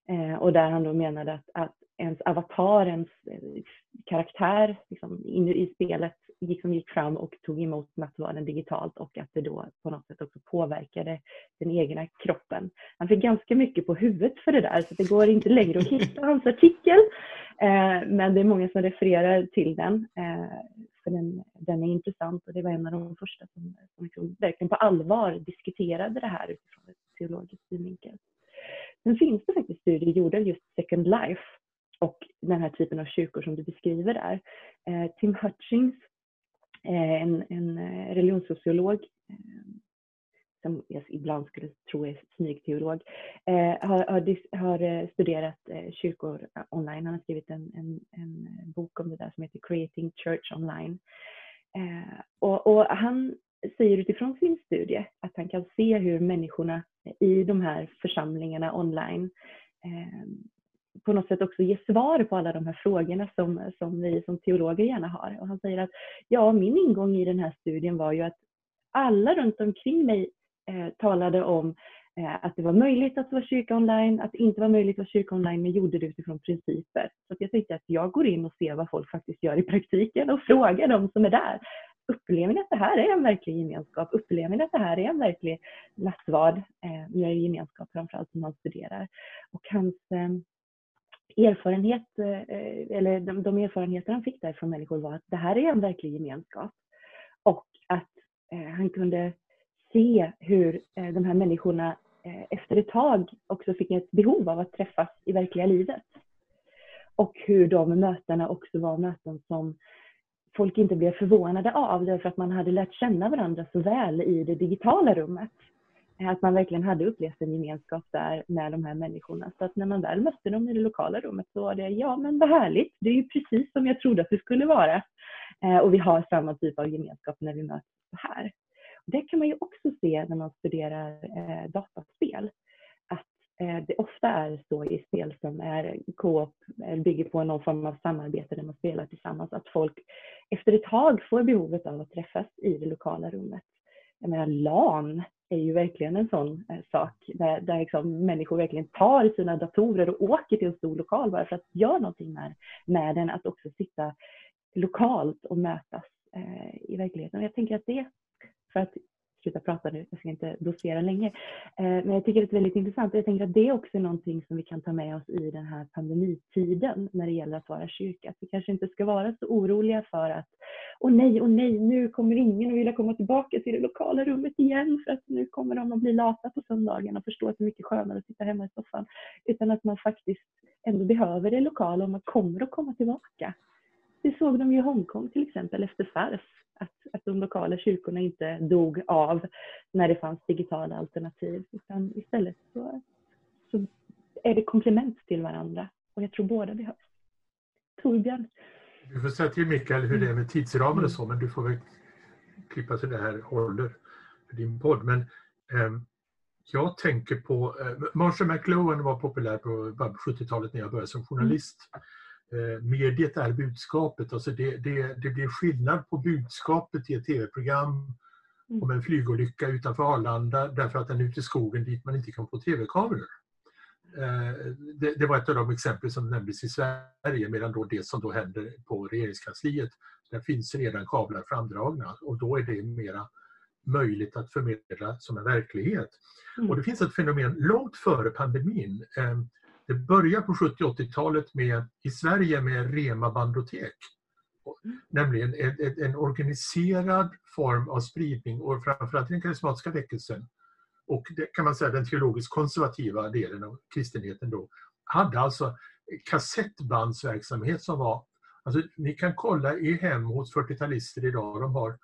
Eh, och där han då menade att, att ens avatar, ens eh, karaktär liksom, in i spelet gick, som gick fram och tog emot nattvarden digitalt och att det då på något sätt också påverkade den egna kroppen. Han fick ganska mycket på huvudet för det där så det går inte längre att hitta hans artikel. Eh, men det är många som refererar till den eh, för den, den är intressant och det var en av de första som, som liksom verkligen på allvar diskuterade det här utifrån ett teologiskt synvinkel. Sen finns det faktiskt studier gjorda just Second Life och den här typen av kyrkor som du beskriver där. Eh, Tim Hutchings, eh, en, en eh, religionssociolog som jag ibland skulle tro är smygteolog, har, har, har studerat kyrkor online. Han har skrivit en, en, en, bok om det där som heter Creating Church Online. Och, och han säger utifrån sin studie att han kan se hur människorna i de här församlingarna online ehm, på något sätt också ge svar på alla de här frågorna som, som vi som teologer gärna har. Och han säger att ja, min ingång i den här studien var ju att alla runt omkring mig eh, talade om eh, att det var möjligt att vara kyrka online, att det inte var möjligt att vara kyrka online, men gjorde det utifrån principer. Så jag tänkte att jag går in och ser vad folk faktiskt gör i praktiken och frågar de som är där. Upplever ni att det här är en verklig gemenskap? Upplever ni att det här är en verklig nattvard eh, med gemenskap framförallt som man studerar? Och hans eh, erfarenhet, eh, eller de, de erfarenheter han fick där från människor var att det här är en verklig gemenskap. Och att eh, han kunde se hur eh, de här människorna eh, efter ett tag också fick ett behov av att träffas i verkliga livet. Och hur de mötena också var möten som folk inte blev förvånade av därför att man hade lärt känna varandra så väl i det digitala rummet. Eh, att man verkligen hade upplevt en gemenskap där med de här människorna. Så att när man väl mötte dem i det lokala rummet så var det, ja men vad härligt, det är ju precis som jag trodde att det skulle vara. Eh, och vi har samma typ av gemenskap när vi möts här. Det kan man ju också se när man studerar eh, dataspel. Eh, det ofta är så i spel som är co-op, eh, bygger på någon form av samarbete där man spelar tillsammans, att folk efter ett tag får behovet av att träffas i det lokala rummet. Jag menar LAN är ju verkligen en sån eh, sak där, där liksom människor verkligen tar sina datorer och åker till en stor lokal bara för att göra någonting med, med den, att också sitta lokalt och mötas eh, i verkligheten. Och jag tänker att det för att sluta prata nu, jag ska inte dosera länge. Eh, men jag tycker det är väldigt intressant och jag tänker att det också är någonting som vi kan ta med oss i den här pandemitiden när det gäller att vara kyrka. Att vi kanske inte ska vara så oroliga för att åh nej, åh nej, nu kommer ingen att vilja komma tillbaka till det lokala rummet igen för att nu kommer de att bli lata på söndagen och förstå att det är mycket skönare att sitta hemma i soffan. Utan att man faktiskt ändå behöver det lokala och man kommer att komma tillbaka. Det såg de i Hongkong till exempel efter FARS att, att de lokala kyrkorna inte dog av när det fanns digitala alternativ. Utan istället så, så är det komplement till varandra. Och jag tror båda behövs. Torbjörn? Du får säga till Mikael hur det är med tidsramen och så, men du får väl klippa så det här håller för din podd. Men eh, jag tänker på, eh, Marshall McLuhan var populär på 70-talet när jag började som journalist. Mm mediet är budskapet. Alltså det, det, det blir skillnad på budskapet i ett tv-program mm. om en flygolycka utanför Arlanda därför att den är ute i skogen dit man inte kan få tv-kameror. Eh, det, det, var ett av de exempel som nämndes i Sverige medan då det som då händer på regeringskansliet, där finns redan kablar framdragna och då är det mera möjligt att förmedla som en verklighet. Mm. Och det finns ett fenomen långt före pandemin eh, det börjar på 70 80-talet med, i Sverige med Rema Bandotek. Nämligen en, en, organiserad form av spridning och framförallt den karismatiska väckelsen och det kan man säga den teologiskt konservativa delen av kristenheten då hade alltså kassettbandsverksamhet som var Alltså, ni kan kolla i hem hos 40-talister idag, de har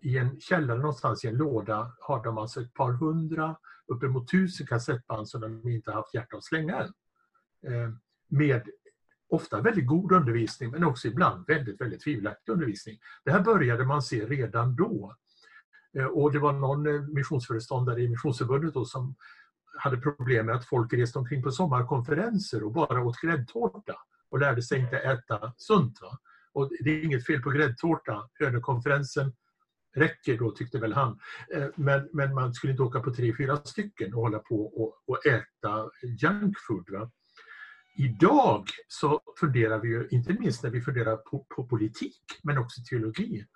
i en källare någonstans i en låda har de alltså ett par hundra, uppemot tusen kassettband som de inte haft hjärta att slänga än. Eh, med ofta väldigt god undervisning men också ibland väldigt, väldigt tvivelaktig undervisning. Det här började man se redan då. Eh, och det var någon eh, missionsföreståndare i Missionsförbundet då som hade problem med att folk reste omkring på sommarkonferenser och bara åt gräddtårta och lärde sig inte äta sunt. Va? Och det är inget fel på gräddtårta. Lönekonferensen räcker då, tyckte väl han. Men, men man skulle inte åka på tre, fyra stycken och hålla på och, och äta junkfood. Va? Idag så funderar vi ju, inte minst när vi funderar på, på politik, men också teologi.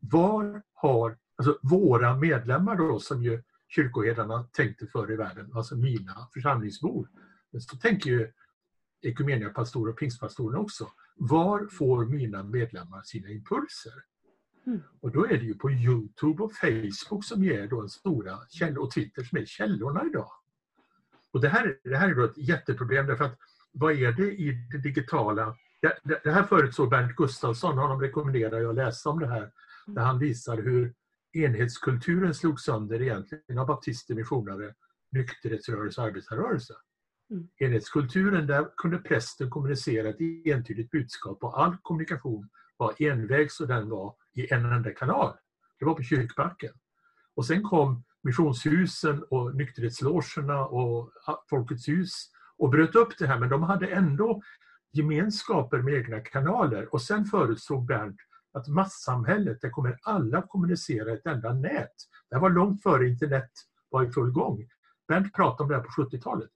Var har alltså våra medlemmar då, som ju kyrkoherdarna tänkte förr i världen, alltså mina församlingsbor, så tänker ju ekumeniapastorer och pingstpastorerna också. Var får mina medlemmar sina impulser? Mm. Och då är det ju på Youtube och Facebook som ger då en stora källor och Twitter som är källorna idag. Och det här, det här är då ett jätteproblem därför att vad är det i det digitala? Det, det här förutsåg Bernt Gustafsson, honom rekommenderar jag att läsa om det här, där han visar hur enhetskulturen slog sönder egentligen av baptister, missionare, nykterhetsrörelse och arbetarrörelse. Mm. Enhetskulturen, där kunde prästen kommunicera ett entydigt budskap och all kommunikation var envägs och den var i en enda kanal. Det var på kyrkbacken. Och sen kom missionshusen och nykterhetslogerna och Folkets hus och bröt upp det här men de hade ändå gemenskaper med egna kanaler och sen förutsåg Bernt att massamhället, där kommer alla kommunicera i ett enda nät. Det här var långt före internet var i full gång. Bernt pratade om det här på 70-talet,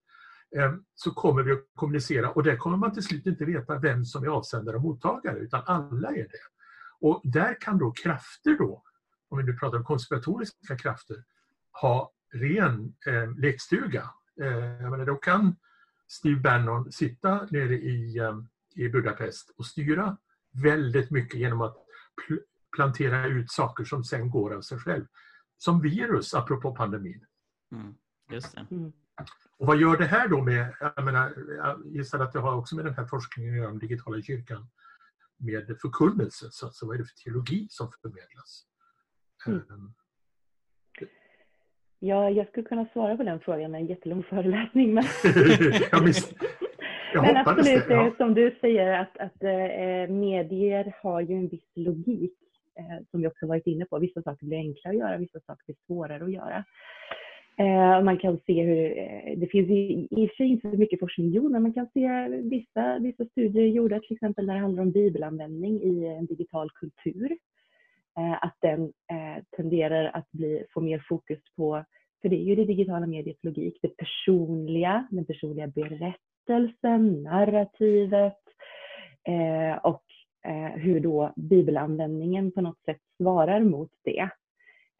ehm, så kommer vi att kommunicera och där kommer man till slut inte veta vem som är avsändare och mottagare utan alla är det. Och där kan då krafter då, om vi nu pratar om konspiratoriska krafter, ha ren eh, lekstuga. Eh, jag menar, då kan Steve Bannon sitta nere i, eh, i Budapest och styra väldigt mycket genom att pl plantera ut saker som sen går av sig själv. Som virus, apropå pandemin. Mm, just det. Mm. Och vad gör det här då med, jag menar, jag gissar att det har också med den här forskningen att göra om digitala kyrkan, med förkunnelse, så, så vad är det för teologi som förmedlas? Mm. Ja, jag skulle kunna svara på den frågan med en jättelång föreläsning. Men, jag miss... jag men absolut, det, ja. som du säger, att, att äh, medier har ju en viss logik, äh, som vi också varit inne på. Vissa saker blir enklare att göra, vissa saker blir svårare att göra. Äh, man kan se hur, det finns i och för sig inte så mycket forskning gjord, men man kan se vissa, vissa studier gjorda, till exempel när det handlar om bibelanvändning i en digital kultur. Eh, att den eh, tenderar att bli, få mer fokus på, för det är ju det digitala mediets logik, det personliga, den personliga berättelsen, narrativet eh, och eh, hur då bibelanvändningen på något sätt svarar mot det.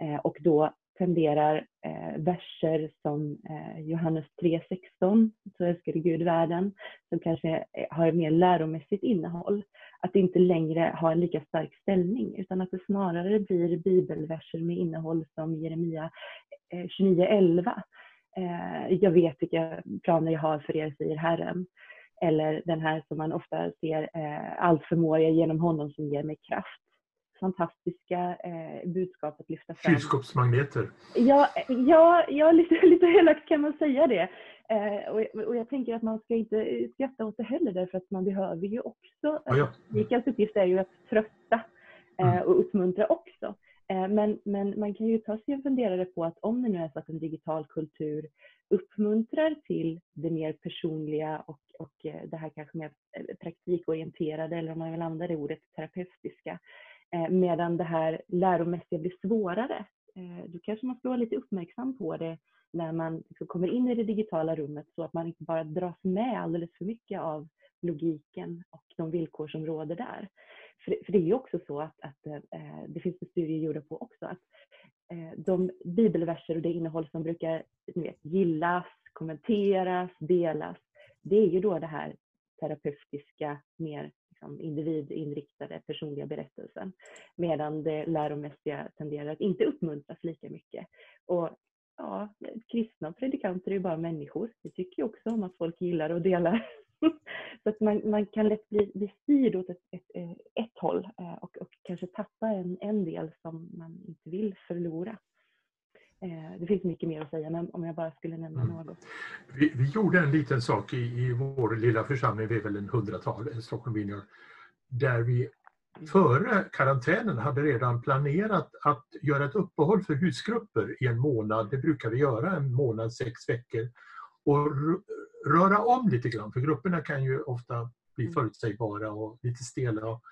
Eh, och då tenderar eh, verser som eh, Johannes 3.16, så älskade Gud världen, som kanske eh, har mer läromässigt innehåll, att det inte längre har en lika stark ställning, utan att det snarare blir bibelverser med innehåll som Jeremia eh, 29.11. Eh, jag vet vilka planer jag har för er, säger Herren. Eller den här som man ofta ser, eh, allt förmår jag genom honom som ger mig kraft fantastiska eh, budskap att lyfta fram. Kylskåpsmagneter. Ja, ja, ja lite, lite elakt kan man säga det. Eh, och, och, jag tänker att man ska inte skratta åt det heller därför att man behöver ju också, ja, ja. Mikaels uppgift är ju att trösta eh, mm. och uppmuntra också. Eh, men, men man kan ju ta sig en funderare på att om det nu är så att en digital kultur uppmuntrar till det mer personliga och, och eh, det här kanske mer eh, praktikorienterade, eller om man vill använda det ordet, terapeutiska, Eh, Eh, medan det här läromässiga blir svårare. Eh, då kanske man ska vara lite uppmärksam på det när man liksom kommer in i det digitala rummet så att man inte bara dras med alldeles för mycket av logiken och de villkor som råder där. För, för det är ju också så att, att eh, det finns studier gjorda på också att eh, de bibelverser och det innehåll som brukar vet, gillas, kommenteras, delas, det är ju då det här terapeutiska, mer liksom individinriktade personliga berättelsen. Medan det läromässiga tenderar att inte uppmuntras lika mycket. Och ja, kristna predikanter är ju bara människor. Vi tycker ju också om att folk gillar och delar. Så att man, man kan lätt bli, bli styrd åt ett, ett, ett håll eh, och, och kanske tappa en, en del som man inte vill förlora. Eh, det finns mycket mer att säga, men om jag bara skulle nämna mm. något. Vi, vi, gjorde en liten sak i, i vår lilla församling, vi är väl en hundratal, Stockholm Vineyard, där vi före karantänen hade redan planerat att göra ett uppehåll för husgrupper i en månad. Det brukar vi göra, en månad, sex veckor. Och röra om lite grann, för grupperna kan ju ofta bli mm. förutsägbara och lite stela och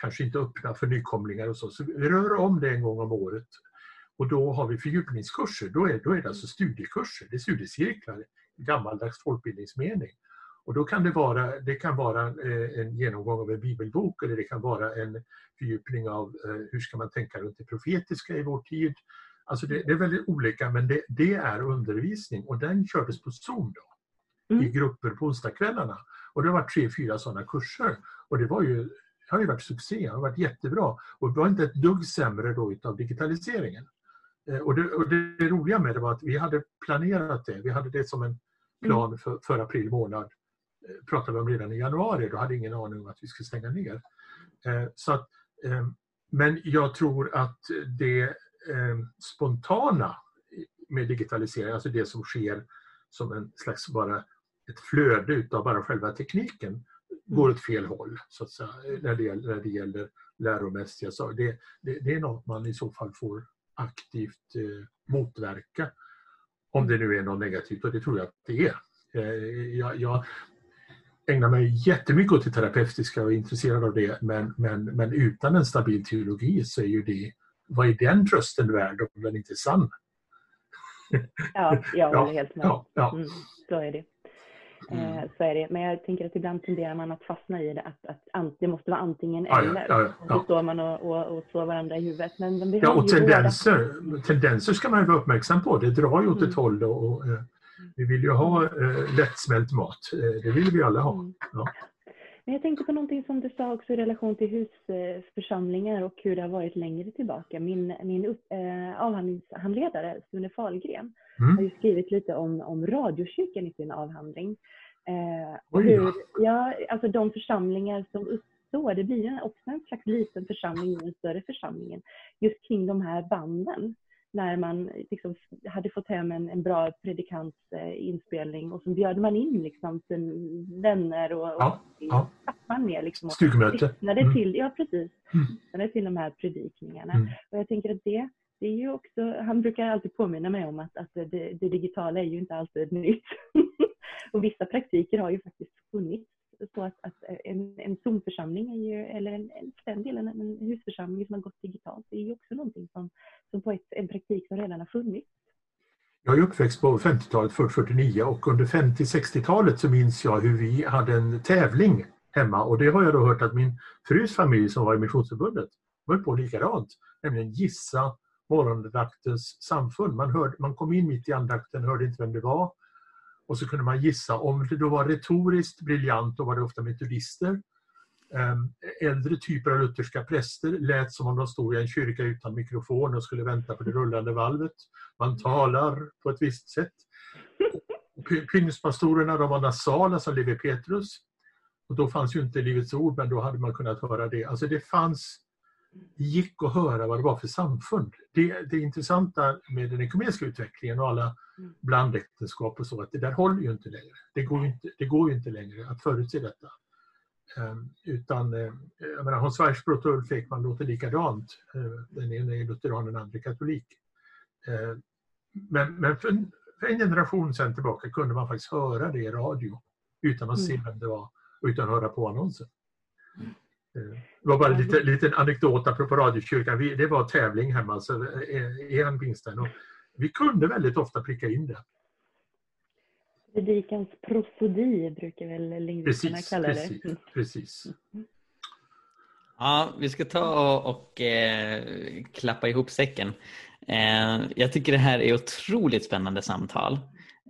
kanske inte öppna för nykomlingar och så. Så vi rör om det en gång om året och då har vi fördjupningskurser, då är, då är det alltså studiekurser, det är studiecirklar i gammaldags folkbildningsmening. Och då kan det vara, det kan vara eh, en genomgång av en bibelbok eller det kan vara en fördjupning av eh, hur ska man tänka runt det profetiska i vår tid. Alltså det, det är väldigt olika men det, det, är undervisning och den kördes på Zoom då, mm. i grupper på onsdagskvällarna. Och det varit tre, fyra sådana kurser. Och det var ju, har ju varit succé, det har varit jättebra. Och det var inte ett dugg sämre då utav digitaliseringen. Eh, och det, och det roliga med det var att vi hade planerat det. Vi hade det som en plan mm. för, för april månad. Eh, pratade vi om redan i januari, då hade ingen aning om att vi skulle stänga ner. Eh, så att, men jag tror att det spontana med digitalisering, alltså det som sker som en slags bara ett flöde utav bara själva tekniken, mm. går åt fel håll så att säga, när, det gäller, när det gäller läromässiga saker. Det, det, det, är något man i så fall får aktivt eh, motverka. Om det nu är något negativt och det tror jag att det är. Eh, jag, jag ägnar mig jättemycket åt det terapeutiska och är intresserad av det men, men, men utan en stabil teologi så är ju det, vad är den trösten värd om den inte är sann? Ja, jag håller helt med. Ja, ja. Mm, så är det. Mm. Eh, så är det. Men jag tänker att ibland tenderar man att fastna i det, att, att det måste vara antingen Ja, eller. ja, ja, Och ja. så står man och, och, och slår varandra i huvudet. Men, Ja, och båda- tendenser, tendenser ska man ju vara uppmärksam på. Det drar ju åt ett Mm. håll och, och eh, vi vill ju ha eh, lättsmält mat. Eh, det vill vi alla ha. Mm. Ja. Men jag tänkte på någonting som du sa också i relation till husförsamlingar och hur det har varit längre tillbaka. Min, min upp, eh, avhandlingshandledare Sune Fahlgren Mm. har ju skrivit lite om, om radiokyrkan i sin avhandling. Eh, och hur, ja, alltså de församlingar som uppstår, det blir ju också en slags liten församling i den större församlingen, just kring de här banden. När man liksom hade fått hem en, en bra predikants eh, och så bjöd man in liksom sin vänner och, och Ja, ja. man ner liksom och Stugmöte. Mm. till, ja precis, Mm. till de här predikningarna. Mm. Och jag tänker att det, det är ju också, han brukar alltid påminna mig om att, att det, det digitala är ju inte alltid nytt. och vissa praktiker har ju faktiskt funnits. Så att, att en, en Zoom-församling, är ju, eller en, en, för den delen en husförsamling som har gått digitalt, det är ju också någonting som, som på ett, en praktik som redan har funnits. Jag är uppväxt på 50-talet, 40-49 och under 50-60-talet så minns jag hur vi hade en tävling hemma och det har jag då hört att min frus familj som var i Missionsförbundet höll på likadant, nämligen gissa morgonandaktens samfund. Man, hörde, man kom in mitt i andakten, hörde inte vem det var och så kunde man gissa. Om det då var retoriskt briljant, då var det ofta metodister. Ehm, äldre typer av lutherska präster lät som om de stod i en kyrka utan mikrofon och skulle vänta på det rullande valvet. Man talar på ett visst sätt. Pingstpastorerna de var nasala som Levi Petrus. Och då fanns ju inte Livets Ord, men då hade man kunnat höra det. Alltså det fanns, det gick att höra vad det var för samfund. Det, det intressanta med den ekumeniska utvecklingen och alla Mm. blandäktenskap och så, att det där håller ju inte längre. Det går ju inte, det går inte längre att förutse detta. Ehm, utan, eh, jag menar, Hans Weissbrot och Ulf Ekman låter likadant. Eh, den ena är lutheran, den andra katolik. Eh, men men för, en, för en generation sedan tillbaka kunde man faktiskt höra det i radio utan att se Mm. vem det var och utan att höra på annonsen. Eh, Det var bara en liten, liten anekdot apropå radiokyrkan. Vi, det var tävling hemma så, eh, i en pingsten och vi kunde väldigt ofta pricka in det. Predikans prosodi brukar väl lingvisterna kalla det. precis, Mm. precis. Ja, vi ska ta och, och eh, klappa ihop säcken. Eh, jag tycker det här är otroligt spännande samtal.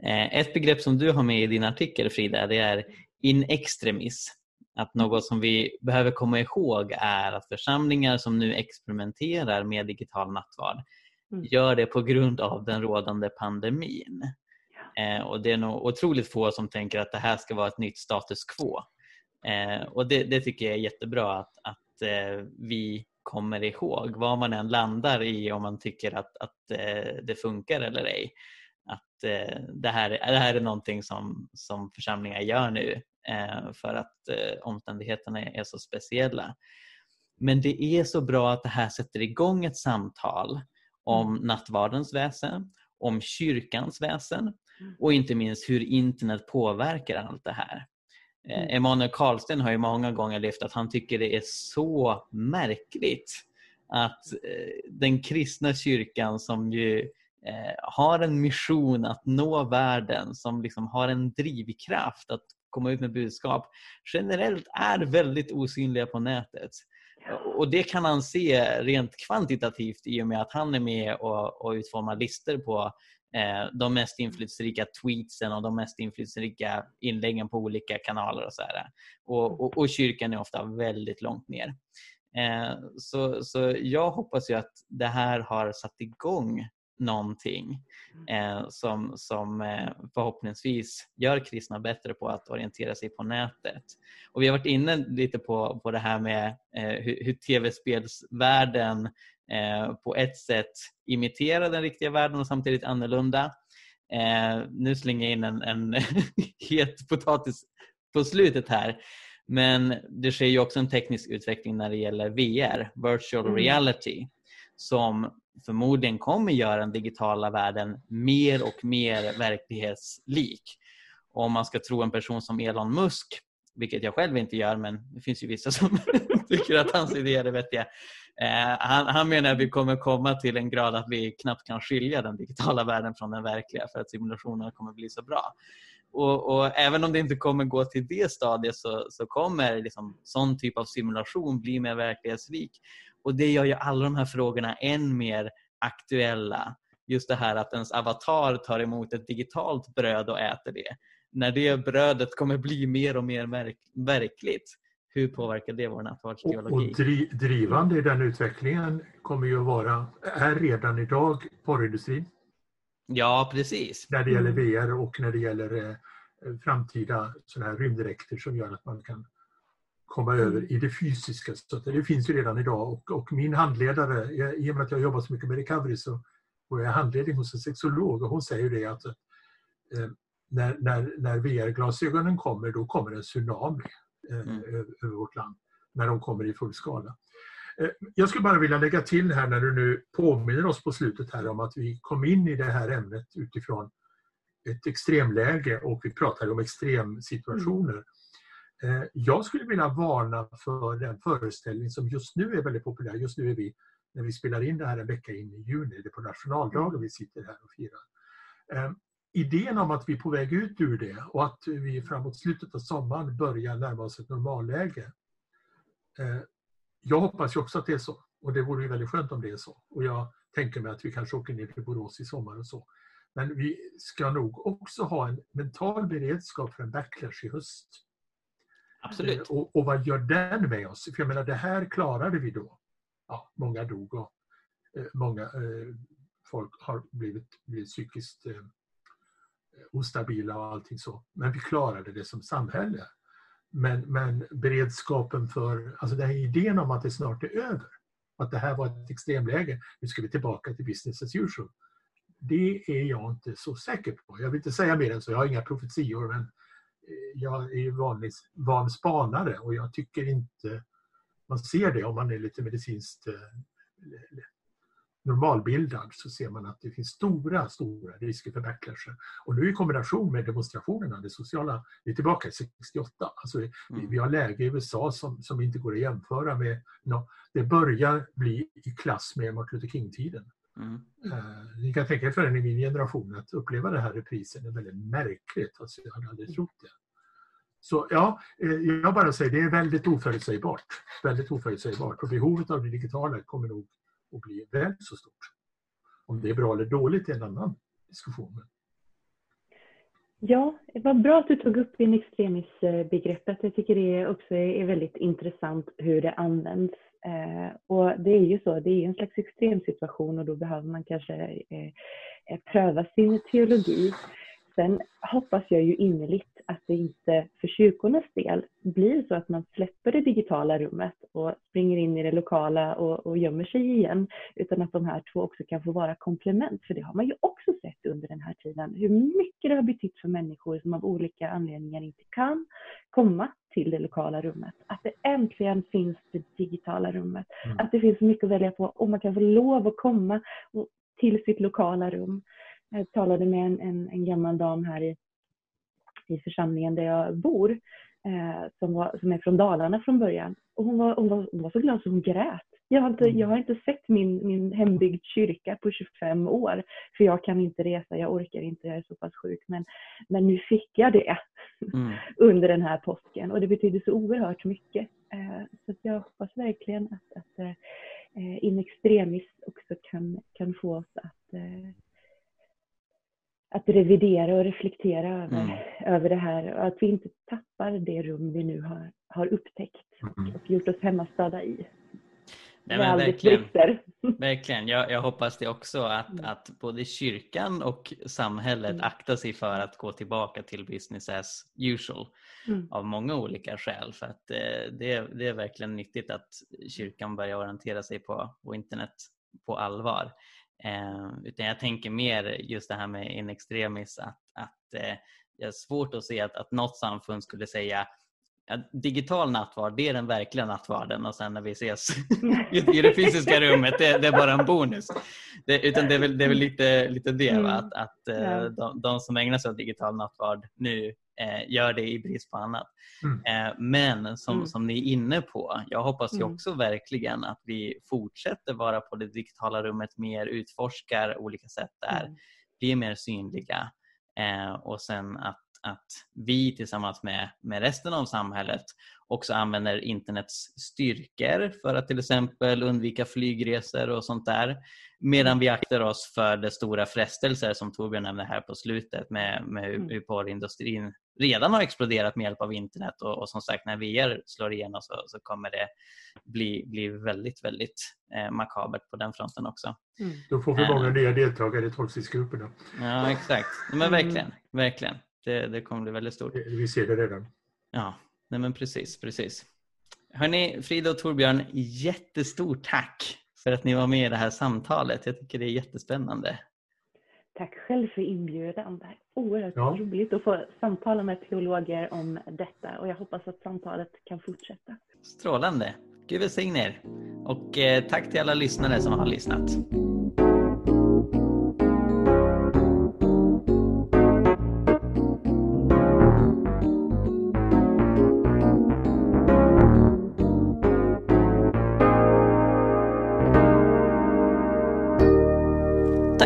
Eh, ett begrepp som du har med i din artikel Frida, det är in extremis. Att något som vi behöver komma ihåg är att församlingar som nu experimenterar med digital nattvard Mm. gör det på grund av den rådande pandemin. Eh, och det är nog otroligt få som tänker att det här ska vara ett nytt status quo. Eh, och det, det tycker jag är jättebra att, att eh, vi kommer ihåg vad man än landar i om man tycker att, att eh, det funkar eller ej. Att eh, det, här, det här är någonting som, som församlingar gör nu för att eh, omständigheterna är så speciella. Men det är så bra att det här sätter igång ett samtal om nattvardens väsen, om kyrkans väsen och inte minst hur internet påverkar allt det här. Eh, Mm. Emanuel Karlsten har ju många gånger lyft att han tycker det är så märkligt att eh, den kristna kyrkan som ju eh, har en mission att nå världen, som liksom har en drivkraft att komma ut med budskap, generellt är väldigt osynliga på nätet. Och det kan han se rent kvantitativt i och med att han är med och, och utformar listor på eh, de mest inflytelserika tweetsen och de mest inflytelserika inläggen på olika kanaler och så. Och, och, och kyrkan är ofta väldigt långt ner. Eh, så, så jag hoppas ju att det här har satt igång någonting eh, som, som eh, förhoppningsvis gör kristna bättre på att orientera sig på nätet. Och vi har varit inne lite på, på det här med eh, hur, hur tv-spelsvärlden eh, på ett sätt imiterar den riktiga världen och samtidigt annorlunda. Eh, nu slänger jag in en, en het potatis på slutet här. Men det sker ju också en teknisk utveckling när det gäller VR, virtual Mm. reality, som förmodligen kommer göra den digitala världen mer och mer verklighetslik. Och om man ska tro en person som Elon Musk vilket jag själv inte gör men det finns ju vissa som tycker att hans idéer är vettiga. Eh, han, han menar att vi kommer komma till en grad att vi knappt kan skilja den digitala världen från den verkliga för att simulationerna kommer bli så bra. Och, och, även om det inte kommer gå till det stadiet så, så kommer liksom, sån typ av simulation bli mer verklighetslik. Och det gör ju alla de här frågorna än mer aktuella. Just det här att ens avatar tar emot ett digitalt bröd och äter det. När det brödet kommer bli mer och mer verk verkligt, hur påverkar det vår nattvardsgeologi? Och, och dri drivande i den utvecklingen kommer ju att vara, är redan idag porrindustrin. Ja, precis. När det gäller VR och när det gäller eh, framtida sådana här rymddräkter som gör att man kan komma mm. över i det fysiska. Så det finns ju redan idag och, och min handledare, i och med att jag jobbar så mycket med recovery så får jag handledning hos en sexolog och hon säger det att eh, när, när, när VR-glasögonen kommer då kommer en tsunami eh, mm. över, över vårt land. När de kommer i full skala. Eh, jag skulle bara vilja lägga till här när du nu påminner oss på slutet här om att vi kom in i det här ämnet utifrån ett extremläge och vi pratade om extremsituationer. Mm. Jag skulle vilja varna för den föreställning som just nu är väldigt populär. Just nu är vi, när vi spelar in det här en vecka in i juni, det är på nationaldagen vi sitter här och firar. Eh, idén om att vi är på väg ut ur det och att vi framåt slutet av sommaren börjar närma oss ett normalläge. Jag hoppas ju också att det är så och det vore ju väldigt skönt om det är så. Och jag tänker mig att vi kanske åker ner till Borås i sommar och så. Men vi ska nog också ha en mental beredskap för en backlash i höst. Absolut. Eh, och, och vad gör den med oss? För jag menar, det här klarade vi då. Ja, många dog och eh, många eh, folk har blivit, blivit psykiskt eh, ostabila och allting så. Men vi klarade det som samhälle. Men, men beredskapen för, alltså den här idén om att det snart är över, att det här var ett extremläge, nu ska vi tillbaka till business as usual. Det är jag inte så säker på. Jag vill inte säga mer än så, jag har inga profetior men eh, jag är vanlig, van spanare och jag tycker inte man ser det om man är lite medicinskt eh, normalbildad så ser man att det finns stora, stora risker för backlasher. Och nu i kombination med demonstrationerna, det sociala, vi är tillbaka i 68. Alltså, mm. Vi har läge i USA som, som inte går att jämföra med, no, det börjar bli i klass med Martin Luther King-tiden. Mm. Uh, ni kan tänka er för en i min generation att uppleva det här reprisen är väldigt märkligt. Alltså, jag hade aldrig mm. trott det. Så ja, eh, jag bara säger det är väldigt oförutsägbart. Väldigt oförutsägbart och behovet av det digitala kommer nog att bli väl så stort. Om det är bra eller dåligt är en annan diskussion. Ja, vad bra att du tog upp in extremis-begreppet. Jag tycker det också är väldigt intressant hur det används. Eh, och det är ju så, det är en slags extremsituation och då behöver man kanske eh, eh pröva sin teologi. Sen hoppas jag ju innerligt att det inte för kyrkornas del blir så att man släpper det digitala rummet och springer in i det lokala och, och gömmer sig igen. Utan att de här två också kan få vara komplement. För det har man ju också sett under den här tiden. Hur mycket det har betytt för människor som av olika anledningar inte kan komma till det lokala rummet. Att det äntligen finns det digitala rummet. Mm. Att det finns mycket att välja på och man kan få lov att komma till sitt lokala rum. Jag talade med en, en, en gammal dam här i, i församlingen där jag bor eh, som, var, som är från Dalarna från början. Och hon var, hon var, hon var så glad så hon grät. Jag har, inte, jag har inte sett min, min hembyggd kyrka på 25 år. För jag kan inte resa, jag orkar inte, jag är så pass sjuk. Men, men nu fick jag det mm. under den här påsken och det betyder så oerhört mycket. Eh, så jag hoppas verkligen att, att eh, in extremis också kan, kan få oss att eh, att revidera och reflektera över, mm. över det här och att vi inte tappar det rum vi nu har, har upptäckt mm. och gjort oss hemmastadda i. Nej, men verkligen. verkligen. Jag, jag, hoppas det också att, mm. att både kyrkan och samhället mm. aktar sig för att gå tillbaka till business as usual mm. av många olika skäl. För att eh, det, det är verkligen nyttigt att kyrkan börjar orientera sig på, på internet på allvar. Eh, utan jag tänker mer just det här med in extremis att, att eh, det är svårt att se att, att något samfund skulle säga att digital nattvard, det är den verkliga nattvarden och sen när vi ses i det fysiska rummet, det, det är bara en bonus. Det, utan det är väl, det är väl lite, lite det, mm. att, att ja. de, de, som ägnar sig åt digital nattvard nu gör det i brist på annat. Mm. Eh, men som, mm. som ni är inne på, jag hoppas ju mm. också verkligen att vi fortsätter vara på det digitala rummet mer, utforskar olika sätt där, mm. blir mer synliga eh, och sen att att vi tillsammans med, med resten av samhället också använder internets styrkor för att till exempel undvika flygresor och sånt där. Medan vi aktar oss för de stora frestelser som Torbjörn nämnde här på slutet med, med mm. hur porrindustrin redan har exploderat med hjälp av internet och, och som sagt när VR slår igenom så, så kommer det bli, bli väldigt, väldigt eh, makabert på den fronten också. Mm. Då får vi många eh. nya deltagare i tolvstegsgrupperna. Ja, exakt. Men verkligen, mm. verkligen. Det, det kommer bli väldigt stort. Vi ser det redan. Ja, nej men precis, precis. Hörni, Frida och Torbjörn, jättestort tack för att ni var med i det här samtalet. Jag tycker det är jättespännande. Tack själv för inbjudan. Det är oerhört ja. roligt att få samtala med teologer om detta och jag hoppas att samtalet kan fortsätta. Strålande. Gud välsigne er. Och eh, tack till alla lyssnare som har lyssnat.